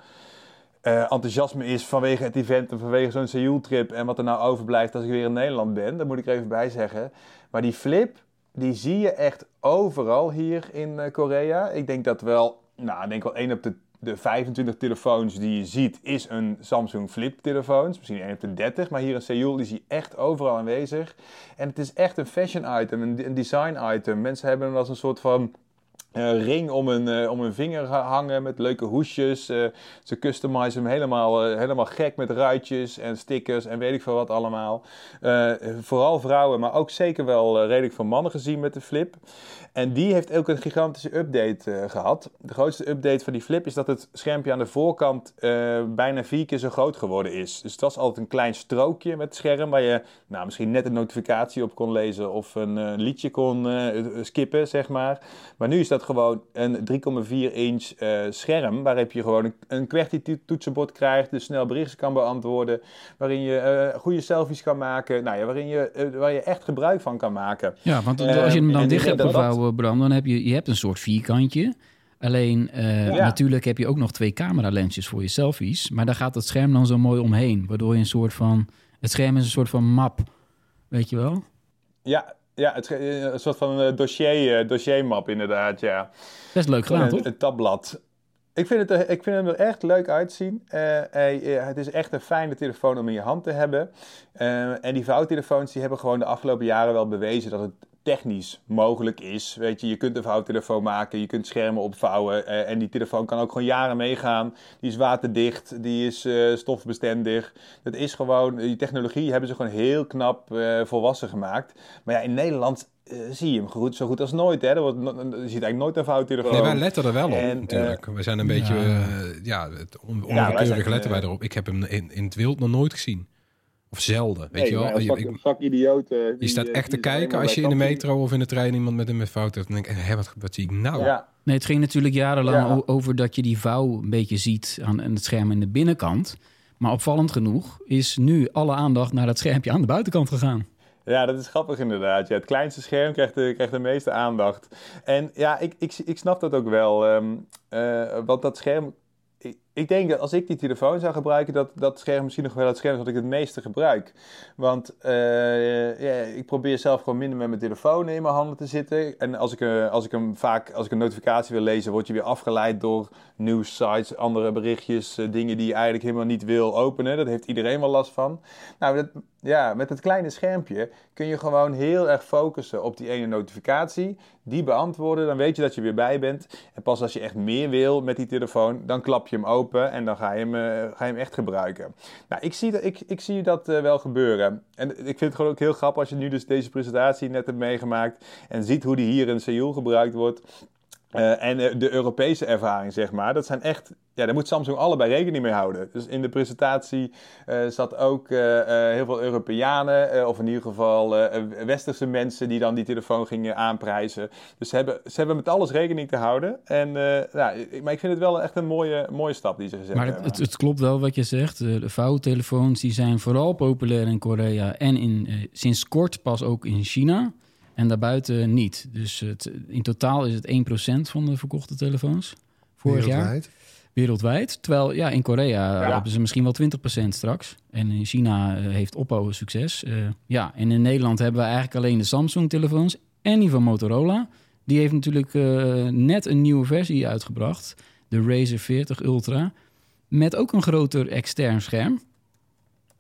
eh, enthousiasme is vanwege het event en vanwege zo'n Seoul-trip en wat er nou overblijft als ik weer in Nederland ben. Daar moet ik er even bij zeggen. Maar die flip, die zie je echt overal hier in eh, Korea. Ik denk dat wel, nou, ik denk wel één op de, de 25 telefoons die je ziet, is een Samsung Flip telefoon. Misschien op de 30, maar hier in Seoul is hij echt overal aanwezig. En het is echt een fashion item, een, een design item. Mensen hebben hem als een soort van eh, ring om hun, eh, om hun vinger ha- hangen met leuke hoesjes. Eh, ze customizen hem helemaal, helemaal gek met ruitjes en stickers en weet ik veel wat allemaal. Vooral vrouwen, maar ook zeker wel redelijk veel mannen gezien met de Flip. En die heeft ook een gigantische update eh, gehad. De grootste update van die Flip is dat het schermpje aan de voorkant bijna vier keer zo groot geworden is. Dus het was altijd een klein strookje met het scherm waar je nou, misschien net een notificatie op kon lezen of een liedje kon skippen, zeg maar. Maar nu is dat gewoon een 3,4 inch eh, scherm waarop je gewoon een, een QWERTY-toetsenbord krijgt, dus snel berichten kan beantwoorden, waarin je eh, goede selfies kan maken, nou ja, waarin je, eh, waar je echt gebruik van kan maken. Ja, want als je hem en dan dicht hebt gevouwen, Bram, dan heb je, je hebt een soort vierkantje. Alleen Ja. natuurlijk heb je ook nog twee cameralensjes voor je selfies. Maar daar gaat het scherm dan zo mooi omheen. Waardoor je een soort van... Het scherm is een soort van map. Weet je wel? Ja, ja het, is een soort van eh, dossier, eh, dossiermap inderdaad, ja. Best leuk gedaan, toch? een tabblad. Ik vind, het, ik vind hem er echt leuk uitzien. Eh, eh, het is echt een fijne telefoon om in je hand te hebben. Eh, en die vouwtelefoons die hebben gewoon de afgelopen jaren wel bewezen dat het technisch mogelijk is. Weet je, je kunt een vouwtelefoon maken, je kunt schermen opvouwen eh, en die telefoon kan ook gewoon jaren meegaan. Die is waterdicht, die is eh, stofbestendig. Dat is gewoon, die technologie hebben ze gewoon heel knap eh, volwassen gemaakt. Maar ja, in Nederland eh, zie je hem goed, zo goed als nooit. Hè? Er wordt, je ziet eigenlijk nooit een vouwtelefoon. Nee, wij letten er wel op, En, natuurlijk. we zijn een beetje, ja. eh, ja, on, letten wij eh, erop. Ik heb hem in, in het wild nog nooit gezien. Of zelden, weet Nee, je wel. maar een Je- vak, ik- vak idioten. je die, staat eh, echt te kijken als je in de metro of in de trein iemand met een fout heeft. Dan denk ik, hé, wat, wat zie ik nou? Ja, Nee, het ging natuurlijk jarenlang Ja. over dat je die vouw een beetje ziet aan, aan het scherm in de binnenkant. Maar opvallend genoeg is nu alle aandacht naar dat schermpje aan de buitenkant gegaan. Ja, dat is grappig inderdaad. Ja, het kleinste scherm krijgt de, krijgt de meeste aandacht. En ja, ik, ik, ik snap dat ook wel. ehm, eh, want dat scherm... Ik, denk dat als ik die telefoon zou gebruiken... dat dat scherm misschien nog wel het scherm is wat ik het meeste gebruik. Want eh, ik probeer zelf gewoon minder met mijn telefoon in mijn handen te zitten. En als ik, eh, als ik hem vaak... Als ik een notificatie wil lezen... word je weer afgeleid door nieuwssites, andere berichtjes... eh, dingen die je eigenlijk helemaal niet wil openen. Dat heeft iedereen wel last van. Nou, dat, ja, met het kleine schermpje kun je gewoon heel erg focussen op die ene notificatie. Die beantwoorden, dan weet je dat je weer bij bent. En pas als je echt meer wil met die telefoon, dan klap je hem open en dan ga je hem, eh, ga je hem echt gebruiken. Nou, ik zie dat, ik, ik zie dat eh, wel gebeuren. En ik vind het gewoon ook heel grappig als je nu dus deze presentatie net hebt meegemaakt en ziet hoe die hier in Seoul gebruikt wordt. Eh, en eh, de Europese ervaring, zeg maar, dat zijn echt... Ja, daar moet Samsung allebei rekening mee houden. Dus in de presentatie eh, zat ook heel veel Europeanen... of in ieder geval westerse mensen die dan die telefoon gingen aanprijzen. Dus ze hebben, ze hebben met alles rekening te houden. En, ja, maar ik vind het wel echt een mooie, mooie stap die ze gezet Maar het, hebben. het, het klopt wel wat je zegt. De vouwtelefoons die zijn vooral populair in Korea en in, sinds kort pas ook in China. En daarbuiten niet. Dus het, in totaal is het 1% van de verkochte telefoons vorig jaar Wereldwijd. wereldwijd. Terwijl ja, in Korea Ja. hebben ze misschien wel 20% straks. En in China eh, heeft Oppo succes. Eh, ja, en in Nederland hebben we eigenlijk alleen de Samsung-telefoons en die van Motorola. Die heeft natuurlijk eh, net een nieuwe versie uitgebracht. De Razer 40 Ultra. Met ook een groter extern scherm.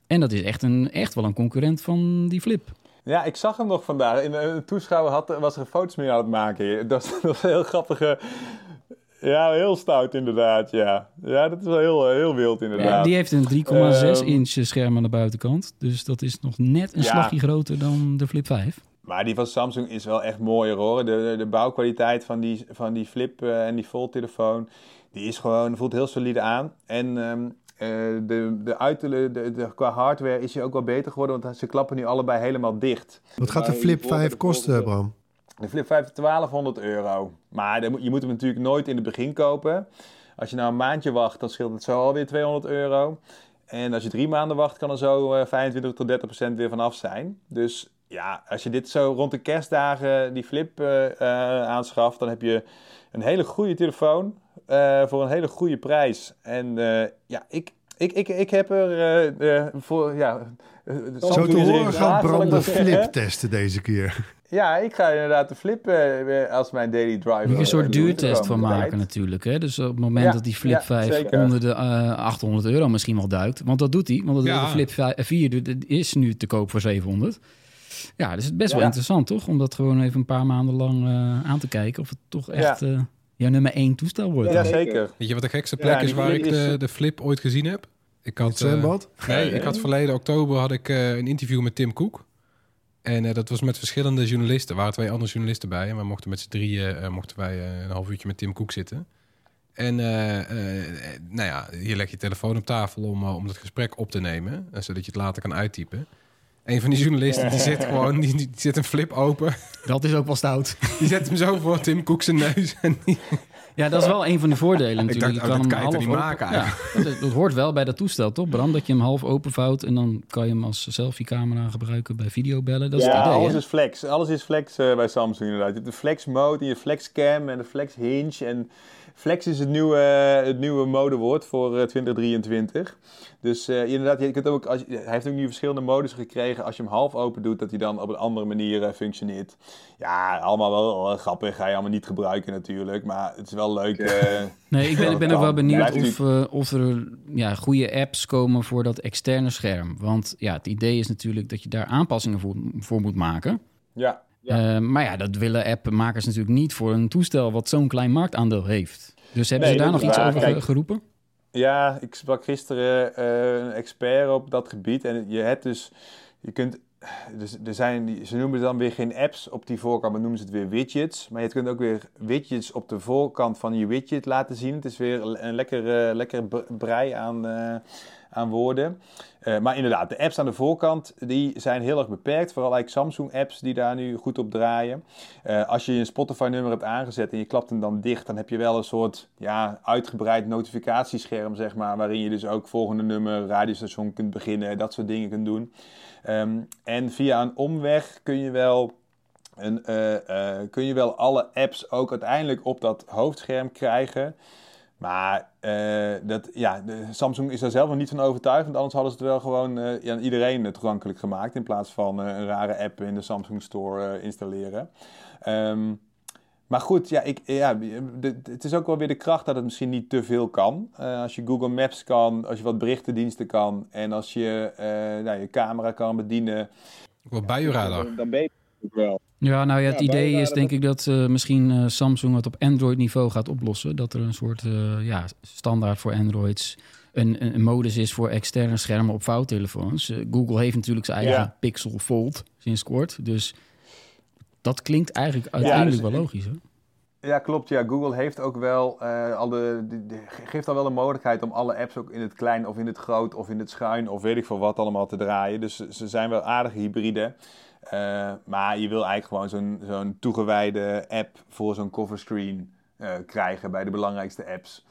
En dat is echt, een, echt wel een concurrent van die flip. Ja, ik zag hem nog vandaag. In een toeschouwer had, was er foto's mee aan het maken. Dat was, dat was een heel grappige... Ja, heel stout inderdaad, ja. Ja, dat is wel heel, eh, heel wild inderdaad. Die heeft een 3,6 Ehm, inch scherm aan de buitenkant. Dus dat is nog net een Ja. slagje groter dan de Flip 5. Maar die van Samsung is wel echt mooier hoor. De, de, de bouwkwaliteit van die, van die flip eh, en die fold-telefoon, die is gewoon, voelt heel solide aan. En ehm, eh, de, de uiterlijke, de, de, qua hardware is hij ook wel beter geworden, want ze klappen nu allebei helemaal dicht. Wat gaat de Flip de volgende- 5 kosten, Bram? De Flip 5 is 1200 euro. Maar je moet hem natuurlijk nooit in het begin kopen. Als je nou een maandje wacht, dan scheelt het zo alweer 200 euro. En als je drie maanden wacht, kan er zo eh, 25 tot 30 procent weer vanaf zijn. Dus ja, als je dit zo rond de kerstdagen die Flip eh, eh, aanschaft, dan heb je een hele goede telefoon eh, voor een hele goede prijs. En eh, ja, ik, ik, ik, ik heb er eh, eh, voor, ja... eh, Zo Samsung te horen maar zeggen. Flip testen deze keer. Ja, ik ga inderdaad de flip eh, als mijn daily driver. Moet je een soort eh, duurtest van maken tijd. natuurlijk. Hè? Dus op het moment Ja, dat die Flip ja, 5 zeker. onder de eh, 800 euro misschien wel duikt. Want dat doet hij. Want de- Ja. de Flip 5 4 doet- is nu te koop voor 700. Ja, dus het is best wel interessant toch? Om dat gewoon even een paar maanden lang eh, aan te kijken. Of het toch echt eh jouw nummer 1 toestel wordt. Ja, zeker. Weet je wat de gekste plek is waar ik de, eh, de flip ooit gezien heb? Ik had, eh, nee, ik had verleden oktober had ik eh, een interview met Tim Cook. En eh, dat was met verschillende journalisten. Er waren twee andere journalisten bij. En we mochten met z'n drieën eh, mochten wij eh, een half uurtje met Tim Cook zitten. En eh, eh, nou ja, hier leg je telefoon op tafel om, om het gesprek op te nemen. zodat je het later kan uittypen. Een van die journalisten die zit gewoon, die, die zit een flip open. Dat is ook wel stout. Die zet hem zo voor Tim Cook zijn neus. En die, Ja, dat is wel een van de voordelen natuurlijk. dacht, je oh, kan dat hem kan je half niet maken Ja, dat, dat hoort wel bij dat toestel, toch Bram? Dat je hem half openvouwt en dan kan je hem als selfie-camera gebruiken bij videobellen. Dat is ja, het idee, alles hè? is flex. Alles is flex eh, bij Samsung inderdaad. Je hebt de flex mode en je flex cam en de flex hinge. En flex is het nieuwe, het nieuwe modewoord voor eh, 2023. Dus eh, inderdaad, je kunt ook, als, hij heeft ook nu verschillende modus gekregen. Als je hem half open doet, dat hij dan op een andere manier eh, functioneert. Ja, allemaal wel eh, grappig. Ga je allemaal niet gebruiken natuurlijk. Maar het is wel leuk. eh, Nee, ik ben, ik ben ook wel benieuwd of, eh, of er ja, goede apps komen voor dat externe scherm. Want ja, het idee is natuurlijk dat je daar aanpassingen voor, voor moet maken. ja. Eh, maar ja, dat willen appmakers natuurlijk niet voor een toestel wat zo'n klein marktaandeel heeft. Dus hebben Nee, ze daar nog iets waar. over Kijk, geroepen? Ja, ik sprak gisteren eh, een expert op dat gebied. En je hebt dus, je kunt, dus er zijn, ze noemen dan weer geen apps op die voorkant, maar noemen ze het weer widgets. Maar je kunt ook weer widgets op de voorkant van je widget laten zien. Het is weer een lekker, lekker brei aan, eh, aan woorden. Eh, maar inderdaad, de apps aan de voorkant die zijn heel erg beperkt. Vooral eigenlijk Samsung-apps die daar nu goed op draaien. Eh, als je een Spotify-nummer hebt aangezet en je klapt hem dan dicht, dan heb je wel een soort ja, uitgebreid notificatiescherm, zeg maar. Waarin je dus ook volgende nummer, radiostation kunt beginnen, dat soort dingen kunt doen. Ehm, en via een omweg kun je wel. Een, eh, kun je wel alle apps ook uiteindelijk op dat hoofdscherm krijgen. Maar eh, dat, ja, de, Samsung is daar zelf nog niet van overtuigd. Want anders hadden ze het wel gewoon eh, ja, aan iedereen toegankelijk gemaakt. In plaats van eh, een rare app in de Samsung Store installeren. Ehm, maar goed, ja, ik, ja, de- het is ook wel weer de kracht dat het misschien niet te veel kan. Eh, als je Google Maps kan, als je wat berichtendiensten kan. En als je eh, nou, je camera kan bedienen. Ook wel buienradar. Dan ben je het wel. Ja, nou ja, het Ja, idee is denk ik dat eh, misschien eh, Samsung het op Android-niveau gaat oplossen. Dat er een soort eh, ja, standaard voor Androids een, een, een modus is voor externe schermen op vouwtelefoons. Google heeft natuurlijk zijn eigen Ja. Pixel Fold sinds kort. Dus dat klinkt eigenlijk uiteindelijk dus- wel logisch. Hè? Ja, klopt. Ja, Google heeft ook wel eh, al de, de- de- geeft al wel de mogelijkheid om alle apps ook in het klein of in het groot of in het schuin of weet ik veel wat allemaal te draaien. Dus ze- zijn wel aardige hybride. Eh, maar je wil eigenlijk gewoon zo'n toegewijde app voor zo'n coverscreen uh, krijgen bij de belangrijkste apps.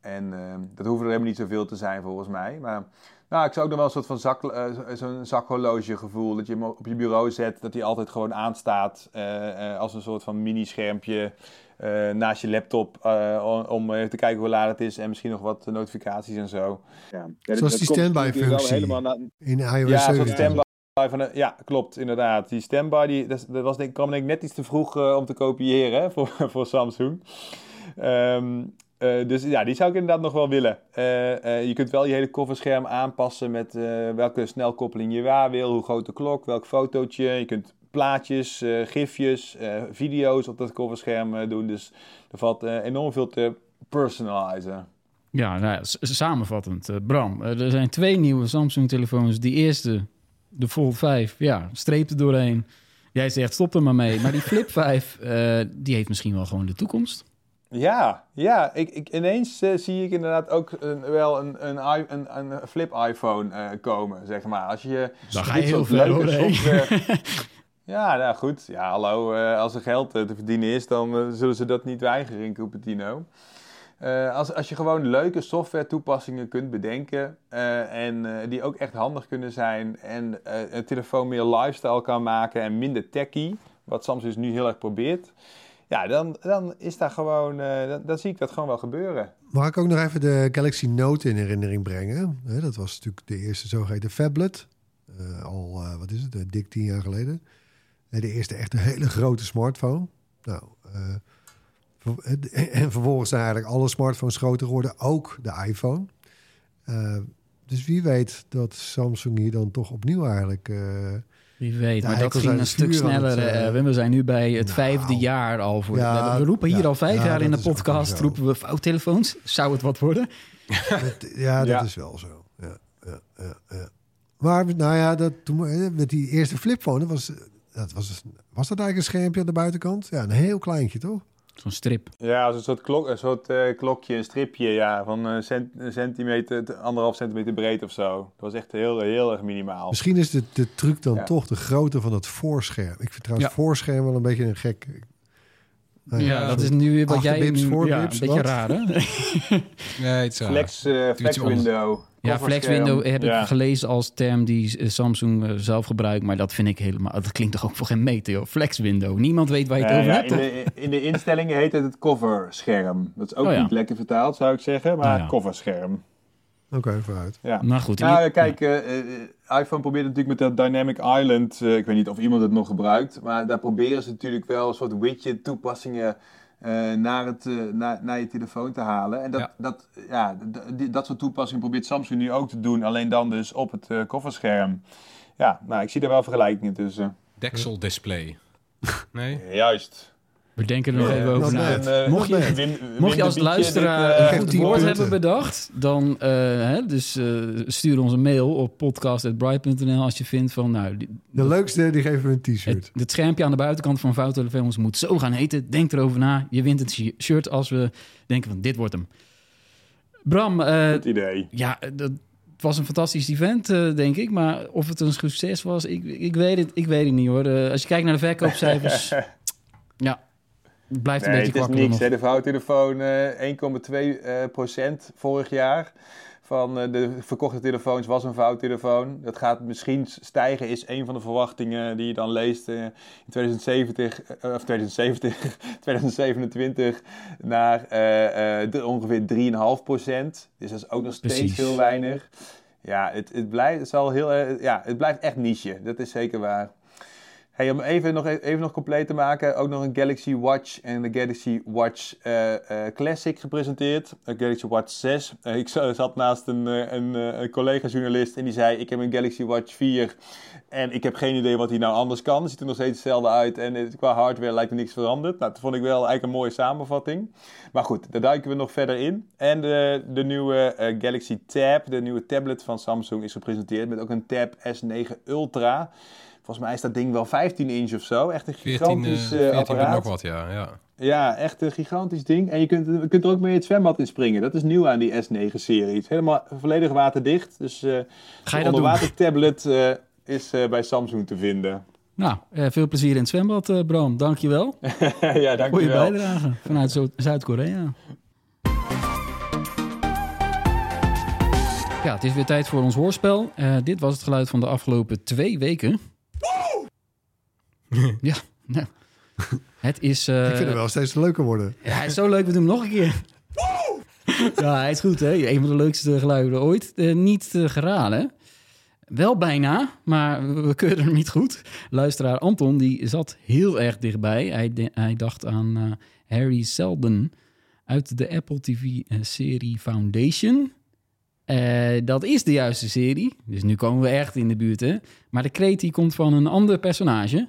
En ehm, dat hoeven er helemaal niet zoveel te zijn volgens mij. Maar nou, ik zou ook nog wel een soort van zak, eh, zo'n zakhorloge gevoel. Dat je op je bureau zet, dat hij altijd gewoon aanstaat als een soort van mini-schermpje naast je laptop. om even te kijken hoe laat het is en misschien nog wat notificaties en zo. Ja. Zoals die standby functie helemaal in iOS ja, ja, klopt, inderdaad. Die standby, dat, was denk, kwam denk ik net iets te vroeg eh, om te kopiëren hè, voor, voor Samsung. Ehm, eh, dus ja, die zou ik inderdaad nog wel willen. Eh, je kunt wel je hele kofferscherm aanpassen met welke snelkoppeling je waar wil, hoe groot de klok, welk fotootje. Je kunt plaatjes, gifjes, video's op dat kofferscherm doen. Dus er valt enorm veel te personalizen. Ja, nou ja, samenvattend. Bram, er zijn twee nieuwe Samsung-telefoons. Die eerste, de Fold 5, ja, streep er doorheen. Jij zegt stop er maar mee. Maar die Flip 5, eh, die heeft misschien wel gewoon de toekomst. Ja, ja ik, ik, ineens eh, zie ik inderdaad ook een, wel een, een, een, een flip iPhone eh, komen, zeg maar. Als je Dan ga dit je heel hè? software... ja, nou goed. Ja, hallo. als er geld te verdienen is, dan zullen ze dat niet weigeren in Cupertino. Eh, als, als je gewoon leuke software toepassingen kunt bedenken eh, en eh, die ook echt handig kunnen zijn en een telefoon meer lifestyle kan maken en minder techy, wat Samsung dus nu heel erg probeert, ja, dan, dan is daar gewoon, dan, dan zie ik dat gewoon wel gebeuren. Mag ik ook nog even de Galaxy Note in herinnering brengen? Dat was natuurlijk de eerste zogeheten phablet. Eh, al, wat is het, dik tien jaar geleden. De eerste echte hele grote smartphone. Nou, en vervolgens zijn eigenlijk alle smartphones groter geworden, ook de iPhone. Eh, dus wie weet dat Samsung hier dan toch opnieuw eigenlijk... eh, Wie weet, maar dat ging een stuk het, sneller. eh, we zijn nu bij het nou, vijfde jaar al. Voor ja, we roepen hier ja, al vijf ja, jaar in de podcast. Roepen we fouttelefoons. Zou het wat worden? Dat- ja, dat Ja. is wel zo. Ja, ja, ja, ja. Maar nou ja, dat, toen, met die eerste flipphone, dat was, dat was, was dat eigenlijk een schermpje aan de buitenkant? Ja, een heel kleintje, toch? Zo'n strip. Ja, als een soort, klok, een soort eh, klokje, een stripje, ja, van een, cent, een centimeter, anderhalf centimeter breed of zo. Dat was echt heel, heel erg minimaal. Misschien is de, de truc dan Ja. toch de grootte van het voorscherm. Ik vind trouwens Ja. voorscherm wel een beetje een gek... nou Ja, dat is nu weer wat jij... nu- ja, een voorbips, beetje wat? raar, hè? Nee, het is raar. Flex, eh, flex window. Ja, flex window heb Ja. ik gelezen als term die eh, Samsung eh, zelf gebruikt. Maar dat vind ik helemaal... Dat klinkt toch ook voor geen meter, joh. Flex window. Niemand weet waar je het Ja, over ja, hebt, in, de, in de instellingen heet het het coverscherm. Dat is ook Oh ja. niet lekker vertaald, zou ik zeggen, maar Oh ja. coverscherm. Oké, vooruit. Ja. Nou goed, Nou, kijk, eh, eh, iPhone probeert natuurlijk met dat Dynamic Island, eh, ik weet niet of iemand het nog gebruikt, maar daar proberen ze natuurlijk wel een soort widget toepassingen eh, naar, het, eh, naar, naar je telefoon te halen. En dat, Ja. dat, ja, die- dat soort toepassingen probeert Samsung nu ook te doen, alleen dan dus op het eh, kofferscherm. Ja, nou, ik zie daar wel vergelijkingen tussen. Deksel display. Nee? Juist. We denken er nog Ja, even over na. eh, Mocht je- win- Mocht je als luisteraar dit, eh, een geeft goed drie woord hebben bedacht, dan eh, hè, dus, eh, stuur ons een mail op podcast.bright.nl als je vindt van, nou, die- De leukste, die geven we een het, t-shirt. het schermpje aan de buitenkant van Foutelefoons moet zo gaan heten. Denk erover na. Je wint het shi- shirt als we denken van, dit wordt hem. Bram, eh, Goed idee. ja, dat het was een fantastisch event, eh, denk ik. Maar of het een succes was, ik, ik, weet, het, ik weet het niet hoor. Eh, als je kijkt naar de verkoopcijfers, ja, het blijft een Nee, beetje het is kwakkelen niks. Hè. De vouwtelefoon eh 1,2 eh, procent vorig jaar van eh, de verkochte telefoons was een vouwtelefoon. Dat gaat misschien stijgen, is een van de verwachtingen die je dan leest eh, in 2070, eh, of 2070, 2027 naar ongeveer 3,5 procent. Dus dat is ook nog steeds Precies. heel weinig. Ja, het, het, blijft, het, zal heel, ja, het blijft echt niche. Dat is zeker waar. Om even nog, even nog compleet te maken, ook nog een Galaxy Watch en de Galaxy Watch eh, eh, Classic gepresenteerd. Een Galaxy Watch 6. Eh, ik za- zat naast een, een, collega-journalist en die zei: Ik heb een Galaxy Watch 4 en ik heb geen idee wat hij nou anders kan. Het ziet er nog steeds hetzelfde uit en qua hardware lijkt er niks veranderd. Nou, dat vond ik wel eigenlijk een mooie samenvatting. Maar goed, daar duiken we nog verder in. En de, nieuwe Galaxy Tab, de nieuwe tablet van Samsung, is gepresenteerd met ook een Tab S9 Ultra. Volgens mij is dat ding wel 15 inch of zo. Echt een 14, gigantisch eh, eh, 14 en apparaat. nog wat, ja. ja. Ja, echt een gigantisch ding. En je kunt, je kunt er ook mee het zwembad in springen. Dat is nieuw aan die S9-serie. Het is helemaal volledig waterdicht. Dus eh Ga je onderwatertablet eh is eh, bij Samsung te vinden. Nou, eh, veel plezier in het zwembad, eh, Bram. Dankjewel ja, voor je dankjewel. bijdrage vanuit Zuid-Korea. Ja, het is weer tijd voor ons hoorspel. Eh, dit was het geluid van de afgelopen twee weken. ja, nou. Het is... eh, ik vind het wel steeds leuker worden. Ja, hij is zo leuk. We doen hem nog een keer. Ja, hij is goed, hè? Een van de leukste geluiden ooit. Eh, niet eh, geraden. Wel bijna, maar we- we keuren hem niet goed. Luisteraar Anton, die zat heel erg dichtbij. Hij, de- hij dacht aan Harry Seldon uit de Apple TV-serie Foundation. Dat is de juiste serie. Dus nu komen we echt in de buurt, hè? Maar de kreet die komt van een ander personage.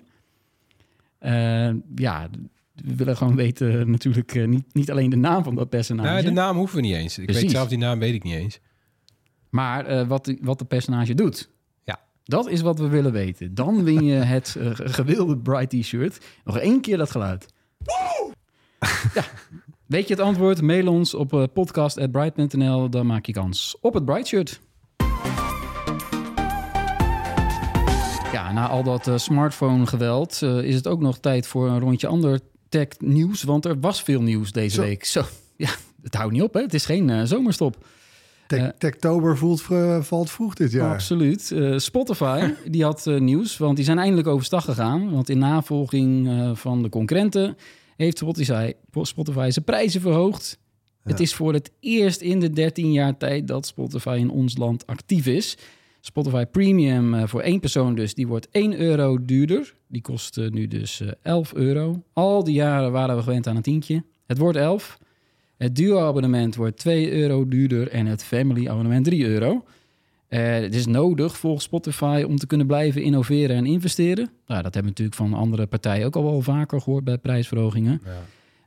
Eh, ja, we willen gewoon weten natuurlijk eh, niet, niet alleen de naam van dat personage. Nou, de naam hoeven we niet eens. Ik Precies. weet zelf die naam weet ik niet eens. Maar eh, wat, de, wat de personage doet. Ja. Dat is wat we willen weten. Dan win je het ge- gewilde Bright T-shirt. Nog één keer dat geluid. ja. Weet je het antwoord? Mail ons op uh, podcast.bright.nl. Dan maak je kans op het Bright shirt. Na al dat eh, smartphone-geweld eh, is het ook nog tijd voor een rondje ander tech-nieuws. Want er was veel nieuws deze Zo. week. Zo, ja, het houdt niet op, hè? Het is geen eh, zomerstop. Tech- Techtober voelt, valt vroeg dit jaar. Absoluut. Spotify die had nieuws, want die zijn eindelijk overstag gegaan. Want in navolging van de concurrenten heeft Spotify, Spotify zijn prijzen verhoogd. Het is voor het eerst in de 13 jaar tijd dat Spotify in ons land actief is. Spotify Premium eh, voor één persoon dus, die wordt 1 euro duurder. Die kost eh, nu dus eh, 11 euro. Al die jaren waren we gewend aan een tientje. Het wordt 11. Het duo-abonnement wordt 2 euro duurder en het family-abonnement 3 euro. Eh, het is nodig volgens Spotify om te kunnen blijven innoveren en investeren. Nou, dat hebben we natuurlijk van andere partijen ook al wel vaker gehoord bij prijsverhogingen. Ja.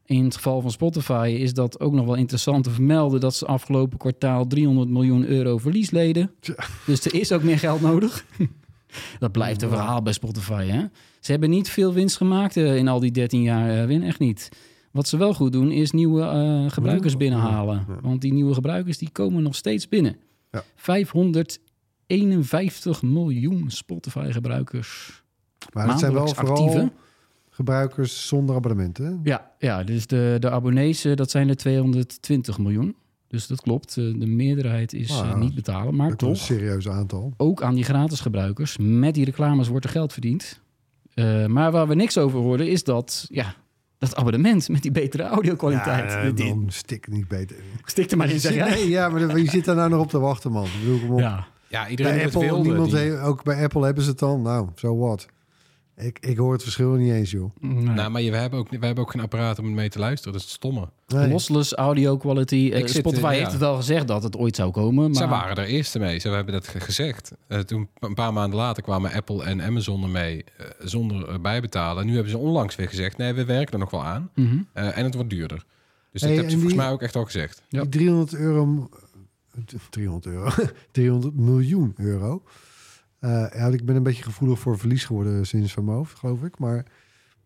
In het geval van Spotify is dat ook nog wel interessant te vermelden dat ze afgelopen kwartaal 300 miljoen euro verlies leden. Tja. Dus er is ook meer geld nodig. dat blijft een verhaal bij Spotify. Hè? Ze hebben niet veel winst gemaakt eh, in al die 13 jaar eh, win, echt niet. Wat ze wel goed doen is nieuwe eh, gebruikers binnenhalen. Want die nieuwe gebruikers die komen nog steeds binnen. Ja. 551 miljoen Spotify-gebruikers. maar het zijn wel vooral actieve. Gebruikers zonder abonnementen. hè? Ja, ja dus de, de abonnees, eh, dat zijn er 220 miljoen. Dus dat klopt. eh, De meerderheid is Ah, eh, niet betalen. Maar wel een toch, serieus aantal. ook aan die gratis gebruikers. Met die reclames wordt er geld verdiend. Eh, maar waar we niks over horen is dat, ja, dat abonnement met die betere audio-kwaliteit. Ja, dan stik niet beter. Stik er maar in, zeg. Nee, ja, maar je zit daar nou nog op te wachten, man. Ik bedoel, kom op. Ja, Ja, iedereen Bij Apple, wilde. niemand die- heeft, ook bij Apple hebben ze het dan. Nou, zo wat. Ik, ik hoor het verschil niet eens, joh. Nee. Nou, maar je, we, hebben ook, we hebben ook geen apparaat om mee te luisteren. Dat is het stomme. Nee. Lossless audio quality. Eh, Ik zit, Spotify eh, ja. heeft het al gezegd dat het ooit zou komen. Maar Zij waren er eerste mee. Ze hebben dat ge- gezegd. Eh, toen, een paar maanden later kwamen Apple en Amazon ermee eh, zonder bijbetalen. Nu hebben ze onlangs weer gezegd... nee, we werken er nog wel aan. Mhm. Eh, en het wordt duurder. Dus Hey, dat hebben ze en volgens die- mij ook echt al gezegd. Ja. Die 300 euro... eh, 300 euro. 300 miljoen euro. Eh, ja, ik ben een beetje gevoelig voor verlies geworden sinds van hoofd, geloof ik. Maar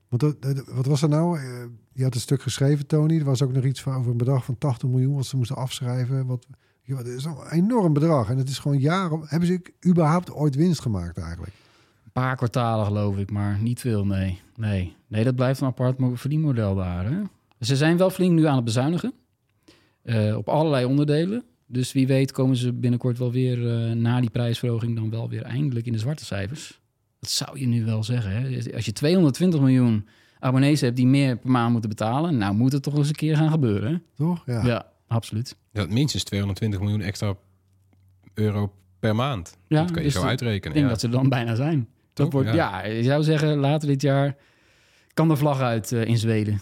wat, wat was er nou? Eh, je had een stuk geschreven, Tony. Er was ook nog iets van over een bedrag van 80 miljoen... wat ze moesten afschrijven. Wat, ja, dat is een enorm bedrag. En het is gewoon jaren... Hebben ze überhaupt ooit winst gemaakt eigenlijk? Een paar kwartalen geloof ik, maar niet veel, nee. Nee, nee dat blijft een apart mo- verdienmodel daar. Hè? Ze zijn wel flink nu aan het bezuinigen. eh, op allerlei onderdelen. Dus wie weet komen ze binnenkort wel weer eh, na die prijsverhoging... dan wel weer eindelijk in de zwarte cijfers. Dat zou je nu wel zeggen. Hè? Als je 220 miljoen abonnees hebt die meer per maand moeten betalen... nou moet het toch eens een keer gaan gebeuren. Hè? Toch? Ja. Ja, absoluut. Dat minstens 220 miljoen extra euro per maand. Ja, dat kun je dus zo Ik uitrekenen. denk ja. dat ze er dan bijna zijn. Dat Toch? wordt, Ja. ja. je zou zeggen, later dit jaar kan de vlag uit eh, in Zweden.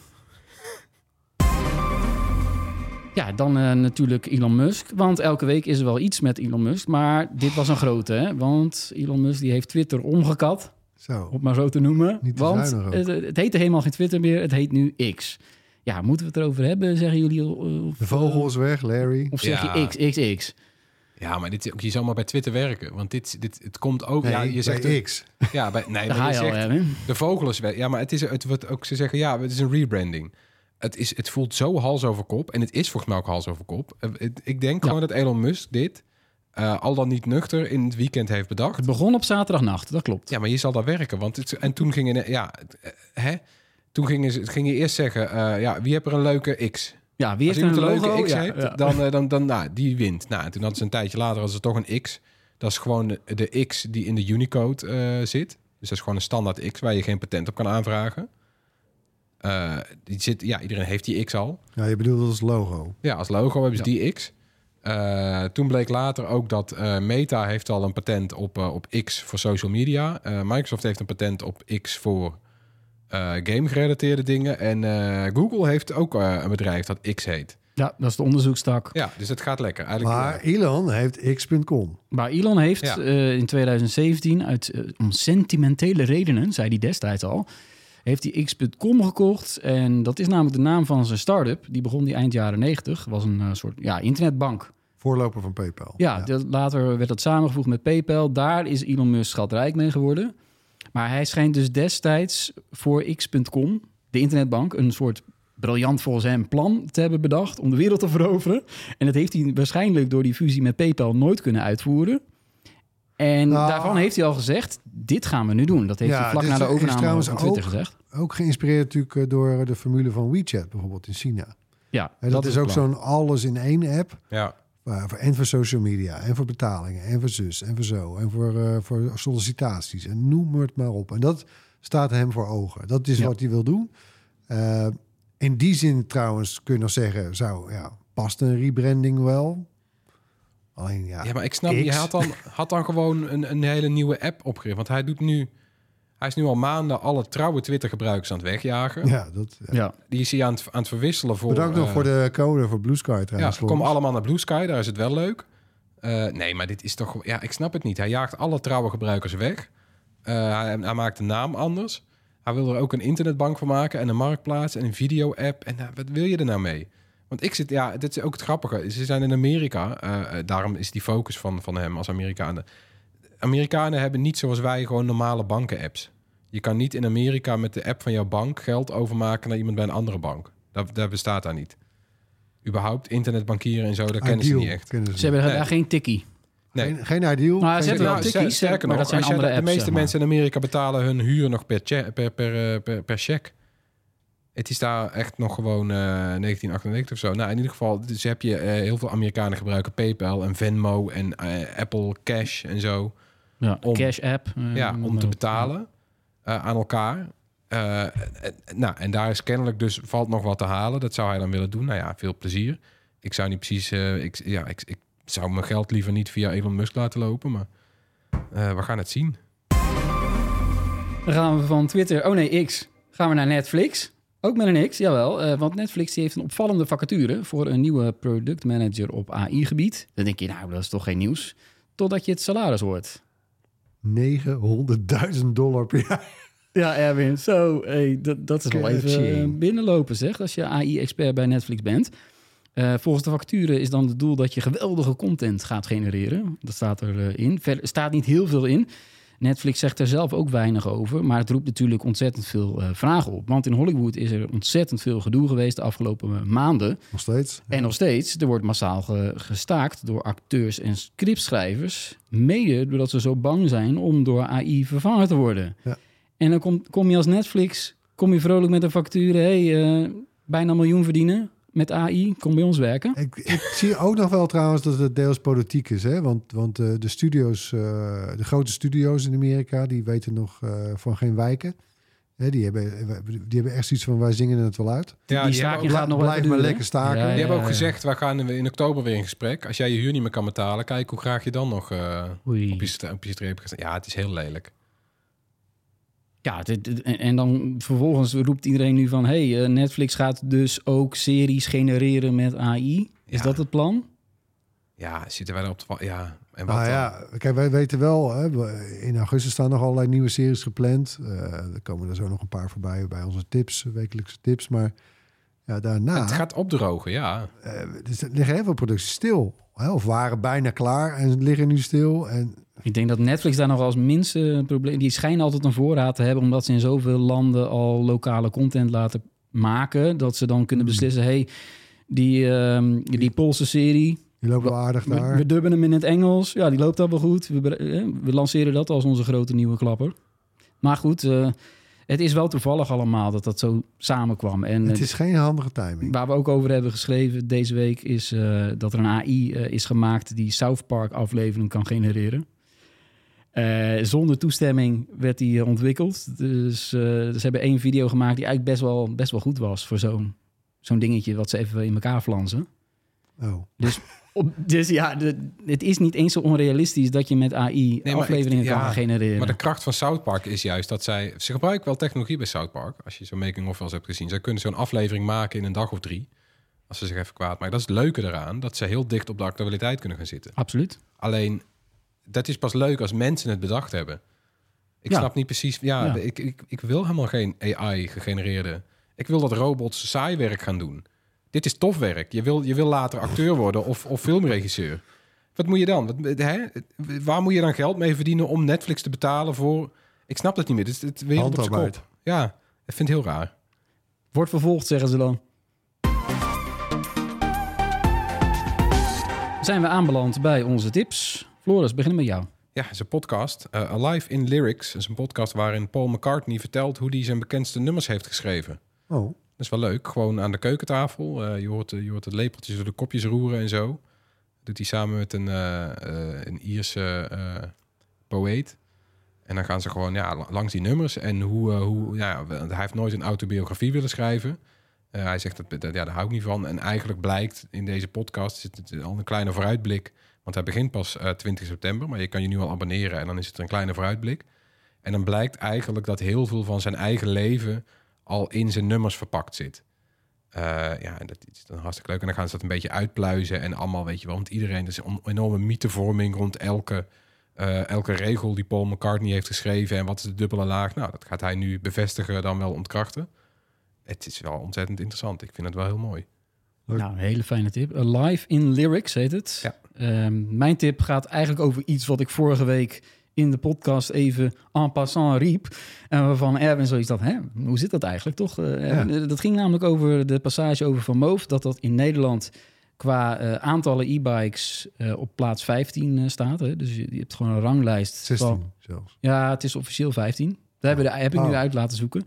Ja, dan eh, natuurlijk Elon Musk. Want elke week is er wel iets met Elon Musk. Maar dit was een grote, hè? Want Elon Musk die heeft Twitter omgekat, Zo. om het maar zo te noemen. Niet te want het, het heette helemaal geen Twitter meer, het heet nu X. Ja, moeten we het erover hebben, zeggen jullie? Of, De vogel is weg, Larry. Of zeg Ja. je X, X, X? Ja, maar dit, is ook- je zou maar bij Twitter werken. Want dit, dit, het komt ook... Nee, ja, je zegt X. Ja, bij, nee, maar je zegt, hè? de vogel is weg. Ja, maar het is het wordt ook ze zeggen ja, het is een rebranding. Het, is, het voelt zo hals over kop en het is volgens mij ook hals over kop. Eh, ik denk Ja. gewoon dat Elon Musk dit eh, al dan niet nuchter in het weekend heeft bedacht. Het begon op zaterdagnacht, dat klopt. Ja, maar je zal daar werken, want het, en toen gingen ja, eh, hè, toen gingen ze ging je eerst zeggen ja, wie heeft er een leuke X? Ja, wie heeft een een logo? leuke X Ja, heeft, ja. dan, dan, dan nou, die wint. Nou, en toen hadden ze een tijdje later als er toch een X. Dat is gewoon de, de X die in de Unicode zit. Dus dat is gewoon een standaard X waar je geen patent op kan aanvragen. Eh, die zit, ja, iedereen heeft die X al. Ja, je bedoelt als logo. Ja, als logo hebben ze die X. Eh, toen bleek later ook dat eh, Meta heeft al een patent op, eh, op X voor social media. Eh, Microsoft heeft een patent op X voor eh, game-gerelateerde dingen. En eh, Google heeft ook eh, een bedrijf dat X heet. Ja, dat is de onderzoekstak. Ja, dus het gaat lekker. Eigenlijk, Maar Elon heeft x.com. Maar Elon heeft Ja. eh, in 2017, uit, om sentimentele redenen, zei hij destijds al, heeft hij X.com gekocht. En dat is namelijk de naam van zijn start-up. Die begon die eind jaren 90. was een eh, soort ja, internetbank. Voorloper van PayPal. Ja, later werd dat samengevoegd met PayPal. Daar is Elon Musk schatrijk mee geworden. Maar hij schijnt dus destijds voor X.com, de internetbank, een soort briljant volgens hem plan te hebben bedacht om de wereld te veroveren. En dat heeft hij waarschijnlijk door die fusie met PayPal nooit kunnen uitvoeren. En Nou, daarvan heeft hij al gezegd, dit gaan we nu doen. Dat heeft Ja, hij vlak dit na de overname van Twitter ook- gezegd. Ook geïnspireerd natuurlijk eh, door de formule van WeChat, bijvoorbeeld in China. Ja, En dat, is ook zo'n alles in één app. ja. eh, voor- en voor social media, en voor betalingen, en voor zus, en voor zo. En voor, eh, voor sollicitaties. En noem het maar op. En dat staat hem voor ogen. Dat is Ja. wat hij wil doen. Eh, in die zin trouwens kun je nog zeggen... Zou, ja, past een rebranding wel? Alleen ja, ja, maar ik snap, X. je had dan, had dan gewoon een, een hele nieuwe app opgericht. Want hij doet nu, hij is nu al maanden alle trouwe Twitter-gebruikers aan het wegjagen. ja, dat, ja. Ja, Die is hij aan het, aan het verwisselen voor... Bedankt nog eh, voor de code voor Blue Sky Ja, trouwens. ze komen allemaal naar Blue Sky, daar is het wel leuk. Eh, nee, maar dit is toch... Ja, ik snap het niet. Hij jaagt alle trouwe gebruikers weg. Eh, hij, hij maakt de naam anders. Hij wil er ook een internetbank van maken en een marktplaats en een video-app. En wat wil je er nou mee? Want ik zit... Ja, dit is ook het grappige. Ze zijn in Amerika. daarom is die focus van, van hem als Amerikanen. Amerikanen hebben niet zoals wij gewoon normale banken-apps. Je kan niet in Amerika met de app van jouw bank geld overmaken naar iemand bij een andere bank. Dat, dat bestaat daar niet. Überhaupt internetbankieren en zo, dat kennen ze niet echt. ze ze hebben Nee. daar geen tikkie. Nee. Geen, geen ideal. Nou, geen ze hebben wel tikkies, sterker maar nog, dat zijn andere de, de apps, meeste zeg maar. mensen in Amerika betalen hun huur nog per, che- per, per, eh, per. Het is daar echt nog gewoon eh 1998 of zo. Nou, in ieder geval, dus heb je eh, heel veel Amerikanen gebruiken PayPal en Venmo en eh, Apple Cash en zo. Ja, Om- Cash App. eh, ja, om te betalen eh, aan elkaar. Eh, nou, en daar is kennelijk dus valt nog wat te halen. Dat zou hij dan willen doen. Nou ja, veel plezier. Ik zou niet precies, ik, ja, ik, ik zou mijn geld liever niet via Elon Musk laten lopen, maar we gaan het zien. Dan gaan we van Twitter, oh nee, X, gaan we naar Netflix. Ook met een X, jawel. want Netflix die heeft een opvallende vacature voor een nieuwe product manager op AI-gebied. Dan denk je, nou, dat is toch geen nieuws. Totdat je het salaris hoort. 900.000 dollar per jaar. Ja, Erwin, zo, hey, dat, dat is wel even Catchy. eh, binnenlopen, zeg, als je AI-expert bij Netflix bent. Eh, volgens de vacature is dan het doel dat je geweldige content gaat genereren. Dat staat erin. in. Verder staat niet heel veel in. Netflix zegt er zelf ook weinig over, maar het roept natuurlijk ontzettend veel eh, vragen op. Want in Hollywood is er ontzettend veel gedoe geweest de afgelopen maanden. Nog steeds. En nog steeds, er wordt massaal ge- gestaakt door acteurs en scriptschrijvers. Mede doordat ze zo bang zijn om door AI vervangen te worden. Ja. En dan kom, kom je als Netflix, kom je vrolijk met een factuur. hey, eh, bijna een miljoen verdienen met AI, kom bij ons werken. Ik, ik zie ook nog wel trouwens dat het deels politiek is. Hè? Want, want eh, de studio's, eh, de grote studio's in Amerika, die weten nog eh, van geen wijken. Hè, die, hebben, die hebben echt zoiets van, wij zingen het wel uit. Ja, die staking gaat nog wel blijf maar duren, lekker staken. Ja, die ja, hebben ook ja. gezegd, wij gaan in oktober weer in gesprek. Als jij je huur niet meer kan betalen, kijk hoe graag je dan nog eh, op, je op je streep gaat. Ja, het is heel lelijk. Ja, dit- dit- en, dan vervolgens roept iedereen nu van... hey, eh, Netflix gaat dus ook series genereren met AI. Is Ja. dat het plan? Ja, zitten wij erop te Ja, en wat Nou ja, kijk, wij weten wel, hè, in augustus staan nog allerlei nieuwe series gepland. Eh, er komen er zo nog een paar voorbij bij onze tips, wekelijkse tips. Maar ja, daarna Het gaat opdrogen, ja. eh, dus er liggen heel veel producties stil. Hè, of waren bijna klaar en liggen nu stil. En Ik denk dat Netflix daar nog als minste probleem... Die schijnen altijd een voorraad te hebben... omdat ze in zoveel landen al lokale content laten maken... dat ze dan kunnen beslissen... hey, die, ehm, die Poolse serie... die lopen wel aardig We, daar. we dubben hem in het Engels. Ja, die loopt al wel goed. We, eh, we lanceren dat als onze grote nieuwe klapper. Maar goed, eh, het is wel toevallig allemaal dat dat zo samenkwam. En het eh, is geen handige timing. Waar we ook over hebben geschreven deze week is eh, dat er een AI eh, is gemaakt die South Park aflevering kan genereren. Zonder toestemming werd die ontwikkeld. Dus eh, ze hebben één video gemaakt die eigenlijk best wel, best wel goed was voor zo'n zo'n dingetje wat ze even in elkaar flansen. Oh. Op, dus ja, de- het is niet eens zo onrealistisch dat je met AI afleveringen ik- kan ja, genereren. Maar de kracht van South Park is juist dat zij... Ze gebruiken wel technologie bij South Park. Als je zo'n making-of wel eens hebt gezien. Zij kunnen zo'n aflevering maken in een dag of drie. Als ze zich even kwaad maken. Dat is het leuke eraan. Dat ze heel dicht op de actualiteit kunnen gaan zitten. Absoluut. Alleen, dat is pas leuk als mensen het bedacht hebben. Ik Ja. snap niet precies... Ja, Ja. Ik, ik, ik wil helemaal geen AI-gegenereerde... Ik wil dat robots saai werk gaan doen. Dit is tof werk. Je wil, je wil later acteur worden of, of filmregisseur. Wat moet je dan? Wat, hè? Waar moet je dan geld mee verdienen om Netflix te betalen voor... Ik snap dat niet meer. Het is het wereld op kop. Ja, ik vind het heel raar. Wordt vervolgd, zeggen ze dan. Zijn we aanbeland bij onze tips. Floris, beginnen met jou. Ja, het is een podcast. eh, Alive in Lyrics is een podcast waarin Paul McCartney vertelt hoe hij zijn bekendste nummers heeft geschreven. Oh. Dat is wel leuk. Gewoon aan de keukentafel. Eh, je, hoort, je hoort het lepeltjes door de kopjes roeren en zo. Doet hij samen met een, eh, eh, een Ierse eh, poëet. En dan gaan ze gewoon ja, la- langs die nummers. En hoe, eh, hoe ja, hij heeft nooit een autobiografie willen schrijven. Eh, hij zegt dat, ja, daar hou ik niet van. En eigenlijk blijkt in deze podcast zit het al een kleine vooruitblik. Want hij begint pas eh 20 september, maar je kan je nu al abonneren en dan is het een kleine vooruitblik. En dan blijkt eigenlijk dat heel veel van zijn eigen leven al in zijn nummers verpakt zit. Eh, ja, en dat is dan hartstikke leuk. En dan gaan ze dat een beetje uitpluizen en allemaal, weet je wel. Want iedereen, er is een enorme mythevorming rond elke, eh, elke regel die Paul McCartney heeft geschreven. En wat is de dubbele laag? Nou, dat gaat hij nu bevestigen, dan wel ontkrachten. Het is wel ontzettend interessant. Ik vind het wel heel mooi. Leuk. Nou, een hele fijne tip. Alive in Lyrics heet het. Ja. Ehm, mijn tip gaat eigenlijk over iets wat ik vorige week in de podcast even en passant riep. En waarvan Erwin zoiets had, hè, hoe zit dat eigenlijk toch? Eh? Eh, Dat ging namelijk over de passage over Van Moof. Dat dat in Nederland qua eh, aantallen e-bikes op plaats 15 eh, staat. Hè? Dus je, je hebt gewoon een ranglijst. 16 van- zelfs. ja, het is officieel 15. Daar hebben de- heb ik nu Oh. uit laten zoeken.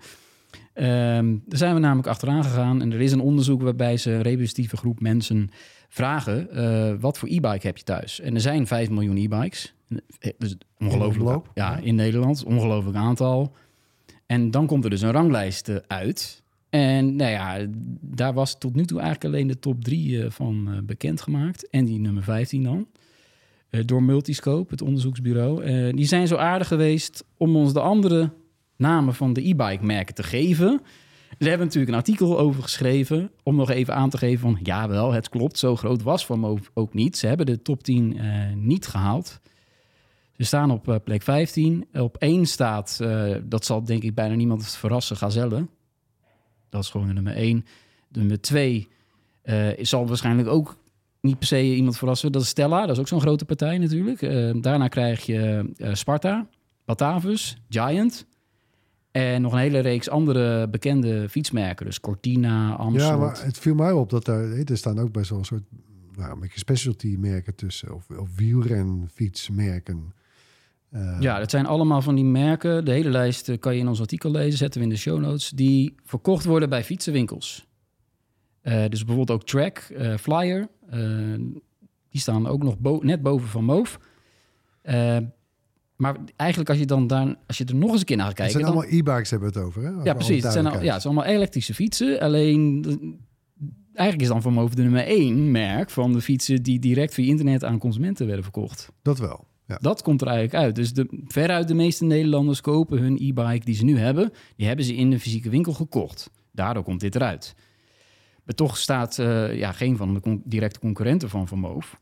Ehm, daar zijn we namelijk achteraan gegaan. En er is een onderzoek waarbij ze een representatieve groep mensen vragen... wat voor e-bike heb je thuis? En er zijn 5 miljoen e-bikes. Eh, Dus ongelooflijk. Ja, in Nederland. Ongelooflijk aantal. En dan komt er dus een ranglijst eh, uit. En nou ja, daar was tot nu toe eigenlijk alleen de top 3 van eh, bekendgemaakt. En die nummer 15 dan. Door Multiscope, het onderzoeksbureau. Die zijn zo aardig geweest om ons de andere namen van de e-bike merken te geven. Ze hebben natuurlijk een artikel over geschreven om nog even aan te geven van ja wel, het klopt, zo groot was Van ook niet. Ze hebben de top 10 eh, niet gehaald. Ze staan op eh, plek 15. Op 1 staat, eh, dat zal denk ik bijna niemand verrassen, Gazelle. Dat is gewoon nummer 1. De nummer 2 eh zal waarschijnlijk ook niet per se iemand verrassen. Dat is Stella, dat is ook zo'n grote partij natuurlijk. Daarna krijg je Sparta, Batavus, Giant... En nog een hele reeks andere bekende fietsmerken. Dus Cortina, Amstel. Ja, maar het viel mij op dat daar, er staan ook wel een soort, nou, een beetje specialty merken tussen. Of, of wielrenfietsmerken. Eh, Ja, dat zijn allemaal van die merken. De hele lijst eh, kan je in ons artikel lezen, zetten we in de show notes. Die verkocht worden bij fietsenwinkels. Eh, dus bijvoorbeeld ook Track, Flyer. die staan ook nog bo- net boven van Moof. Maar eigenlijk als je dan daar, als je er nog eens een keer naar gaat het zijn allemaal e-bikes hebben we het over, hè? ja, precies. Het zijn, al, ja, het zijn allemaal elektrische fietsen. Alleen, eigenlijk is dan van Moof de nummer één merk van de fietsen... die direct via internet aan consumenten werden verkocht. Dat wel. Ja. Dat komt er eigenlijk uit. Dus de, veruit de meeste Nederlanders kopen hun e-bike die ze nu hebben, die hebben ze in de fysieke winkel gekocht. Daardoor komt dit eruit. Maar toch staat eh, ja, geen van de con- directe concurrenten van Van Moof.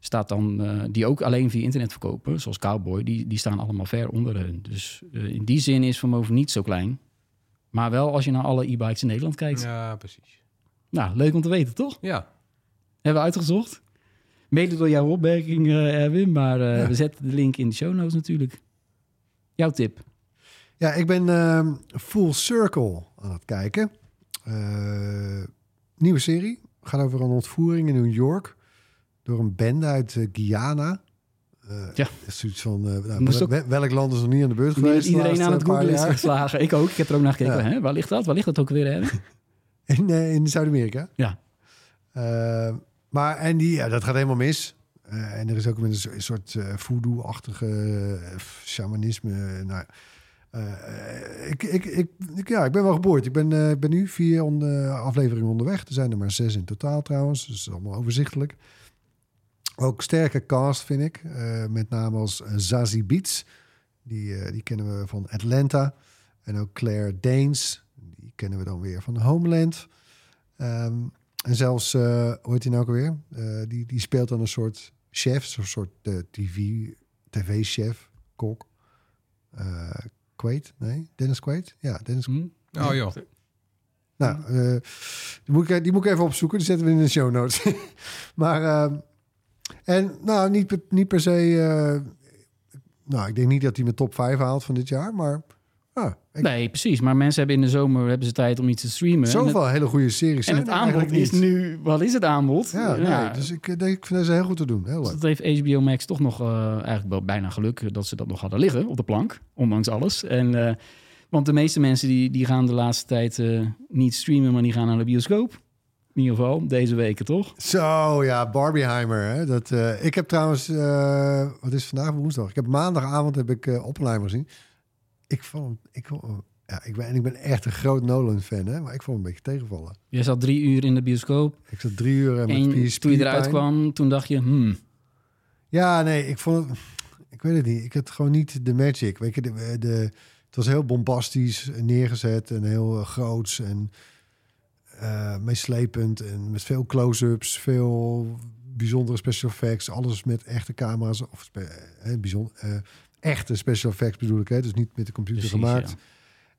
Staat dan, eh, die ook alleen via internet verkopen, zoals Cowboy, die, die staan allemaal ver onder hun. Dus eh, in die zin is Van Moof niet zo klein. Maar wel als je naar alle e-bikes in Nederland kijkt. Ja, precies. Nou, leuk om te weten, toch? Ja, Hebben we uitgezocht. Mede door jouw opmerking, eh, Erwin. Maar eh, Ja. we zetten de link in de show notes natuurlijk. Jouw tip. Ja, ik ben ehm, Full Circle aan het kijken. Eh, nieuwe serie. Gaat over een ontvoering in New York. Door een bende uit Guyana. Eh, Ja. dat is zoiets van, nou, welk land is nog niet aan de beurt geweest? de iedereen aan het googlen is geslagen. Ik ook. Ik heb er ook naar gekeken. Ja. Hè? Waar ligt dat? Waar ligt dat ook weer? Hè? In, in Zuid-Amerika. Ja. Maar en die, ja, dat gaat helemaal mis. Eh, en er is ook een soort eh voodoo-achtige eh, shamanisme. Nou, ik, ik, ik, ik, ja, ik ben wel geboord. Ik ben, ben nu vier afleveringen onderweg. Er zijn er maar zes in totaal trouwens. Dus allemaal overzichtelijk. Ook sterke cast vind ik. Met name als Zazie Beats. Die, die kennen we van Atlanta. En ook Claire Danes. Die kennen we dan weer van Homeland. Ehm, en zelfs, eh hoe heet hij nou ook alweer? Eh, die, die speelt dan een soort chef, zo'n soort eh, TV, tv-chef, kok. Quaid, nee? Dennis Quaid? Ja, Dennis Hm? oh joh. nou, die, moet ik, die moet ik even opzoeken. Die zetten we in de show notes. maar, en nou, niet, per- niet per se... nou, ik denk niet dat hij mijn top 5 haalt van dit jaar. Maar ah, ik, Nee, precies. Maar mensen hebben in de zomer hebben ze tijd om iets te streamen. Het, zoveel hele goede series en het aanbod is nu... Wat is het aanbod? Ja, nee, dus ik, eh, denk, ik vind deze heel goed te doen. Heel Dus dat heeft HBO Max toch nog eh, eigenlijk wel bijna geluk dat ze dat nog hadden liggen op de plank, ondanks alles. En, eh, want de meeste mensen die, die gaan de laatste tijd niet streamen, maar die gaan naar de bioscoop. In ieder geval, deze weken toch? Zo, ja, Barbieheimer. Hè? Dat, ik heb trouwens, wat is vandaag woensdag? Ik heb maandagavond heb ik Oppenheimer gezien. Ik vond, ik vond, hem- ja, ik ben, en ik ben echt een groot Nolan-fan, hè? maar ik vond hem een beetje tegenvallen. Je zat drie uur in de bioscoop Ik zat drie uur en met vier toen je eruit kwam, toen dacht je, hmm, Ja, nee, ik vond het, ik weet het niet. Ik had gewoon niet de magic. Weet je, de, de, het was heel bombastisch neergezet en heel eh, groots en eh meeslepend en met veel close-ups, veel bijzondere special effects, alles met echte camera's of eh, bijzonder, eh, echte special effects bedoel ik, hè? dus niet met de computer Precies, gemaakt.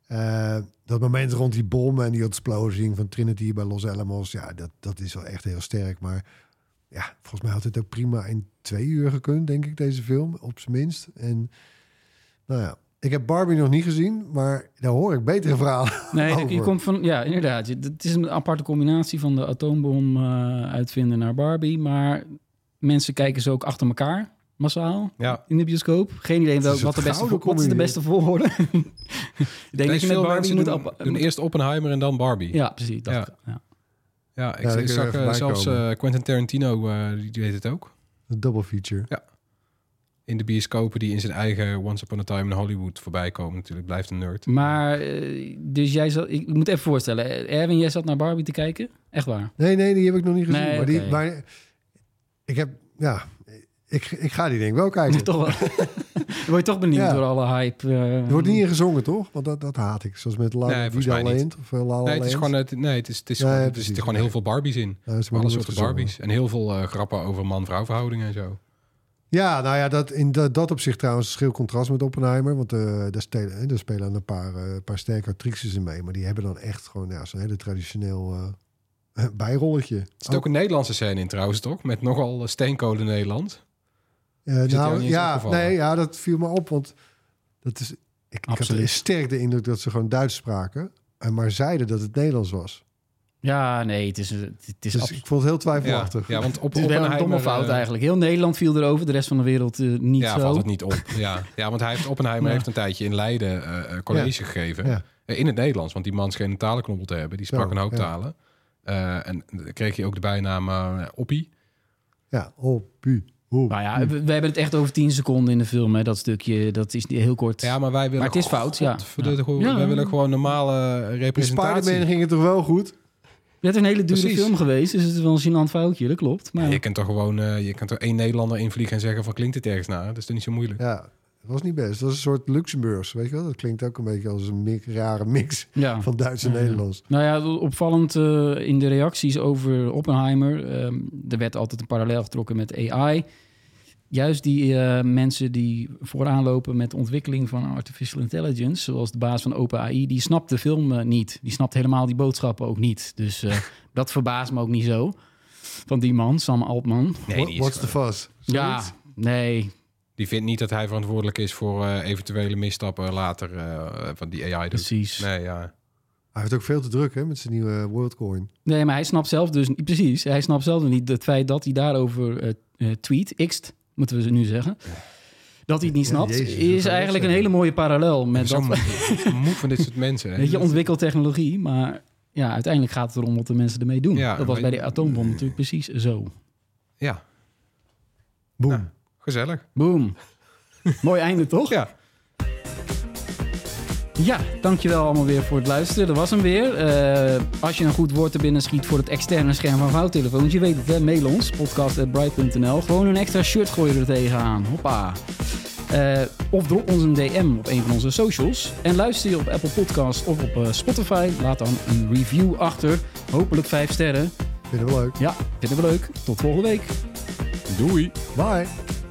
Eh, dat moment rond die bom en die explosie van Trinity bij Los Alamos, ja, dat, dat is wel echt heel sterk. Maar ja, volgens mij had het ook prima in twee uur gekund, denk ik, deze film, op zijn minst. En nou ja, ik heb Barbie nog niet gezien, maar daar hoor ik betere verhalen Nee, je komt van, ja, inderdaad. Het is een aparte combinatie van de atoombom eh, uitvinden naar Barbie. Maar mensen kijken ze ook achter elkaar, massaal, Ja. in de bioscoop. Geen idee wel, wat, de beste, wat is de beste volgorde. ik denk dat je met Barbie moet... doen, op- doen eerst Oppenheimer en dan Barbie. Ja, precies. Dat, Ja. ja. Ja, ik, Ja, dat ik je zag eh, zelfs eh, Quentin Tarantino, eh, die deed het ook. Een double feature. In de bioscopen die in zijn eigen Once Upon a Time in Hollywood voorbij komen natuurlijk. Blijft een nerd. Maar, dus jij zat... Ik moet even voorstellen. Erwin, jij zat naar Barbie te kijken? Echt waar? Nee, nee, die heb ik nog niet gezien. Nee, maar die, maar ik heb, ja, Ik, ik ga die denk ik wel kijken. toch wel. Dan word je toch benieuwd Ja. door alle hype. eh, Er wordt niet in gezongen, toch? Want dat, dat haat ik. Zoals met La Nee, Vida. Land. Of eh, La La Nee, het is gewoon, het, nee, het is, het is Ja, gewoon, is precies. gewoon heel veel Barbies in. Ja, Alle soorten gezongen. Barbies. En heel veel eh, grappen over man-vrouw verhoudingen en zo. Ja, nou ja, dat, in dat, dat opzicht trouwens een schil contrast met Oppenheimer. Want eh daar, spelen, hè, daar spelen een paar, eh, paar sterke actrices in mee. Maar die hebben dan echt gewoon ja, zo'n hele traditioneel eh, bijrolletje. Er zit ook een Nederlandse scène in trouwens, toch? Met nogal steenkolen Nederland. Eh, nou, ja, nee, ja, dat viel me op. Want dat is, ik, ik had Absoluut. sterk de indruk dat ze gewoon Duits spraken. En maar zeiden dat het Nederlands was. Ja, nee, het is, het is, Dus ik vond het heel twijfelachtig. ja, want op het is wel een domme fout eh, eigenlijk. Heel Nederland viel erover, de rest van de wereld eh, niet ja, zo. valt het niet op. Ja, ja want hij heeft, Oppenheimer Ja. heeft een tijdje in Leiden eh, eh, college gegeven. Ja. Eh, in het Nederlands, want die man scheen een talenknobbel te hebben. Die sprak Zo, een hoop ja. talen. Eh, en dan kreeg hij ook de bijnaam eh, Oppie. Ja, oh, Maar ja, we, we hebben het echt over 10 seconden in de film, hè, dat stukje. Dat is heel kort. Ja, maar wij willen... Maar het is fout, ja. Wij willen gewoon normale In representatie. Spider-Man ging het toch wel goed? Het is een hele dure Precies. film geweest, dus het is wel een gênant foutje, dat klopt. Maar Ja, je kunt toch gewoon eh, je kunt er één Nederlander invliegen en zeggen van klinkt het ergens naar? Dat is toch niet zo moeilijk? Ja, het was niet best. Het was een soort Luxemburgs, weet je wel? Dat klinkt ook een beetje als een mix, rare mix ja. van Duits en Ja, ja. Nederlands. Nou ja, opvallend eh, in de reacties over Oppenheimer. ehm, er werd altijd een parallel getrokken met AI. Juist die eh, mensen die vooraan lopen met de ontwikkeling van artificial intelligence, zoals de baas van OpenAI, die snapt de film eh, niet. Die snapt helemaal die boodschappen ook niet. Dus eh, dat verbaast me ook niet zo. Van die man, Sam Altman. Nee, die, is What's the fuss? Ja, Zoiets? nee. die vindt niet dat hij verantwoordelijk is voor eh, eventuele misstappen later eh, van die AI. doet. Precies. Nee, ja. Hij heeft ook veel te druk hè, met zijn nieuwe WorldCoin. Nee, maar hij snapt zelf dus niet precies. Hij snapt zelf niet het feit dat hij daarover eh, eh, tweet, xt, moeten we ze nu zeggen. Dat hij het niet snapt, Jezus, is eigenlijk een hele mooie parallel met dat. moe, van dit soort mensen. hè. Weet je, ontwikkelt technologie, maar ja, uiteindelijk gaat het erom wat de mensen ermee doen. Ja, dat was bij de atoombom natuurlijk precies zo. Ja, Boom. Ja. gezellig. Boom. Mooi einde, toch? Ja. Ja, dankjewel allemaal weer voor het luisteren. Dat was hem weer. Eh, als je een goed woord er binnen schiet voor het externe scherm van vouwtelefoons, je weet het, hè, mail ons, podcast.bright.nl. Gewoon een extra shirt gooien er tegenaan. Hoppa. Eh, of drop ons een DM op een van onze socials. En luister je op Apple Podcast of op eh, Spotify, laat dan een review achter. Hopelijk vijf sterren. Vinden we leuk. Ja, vinden we leuk. Tot volgende week. Doei. Bye.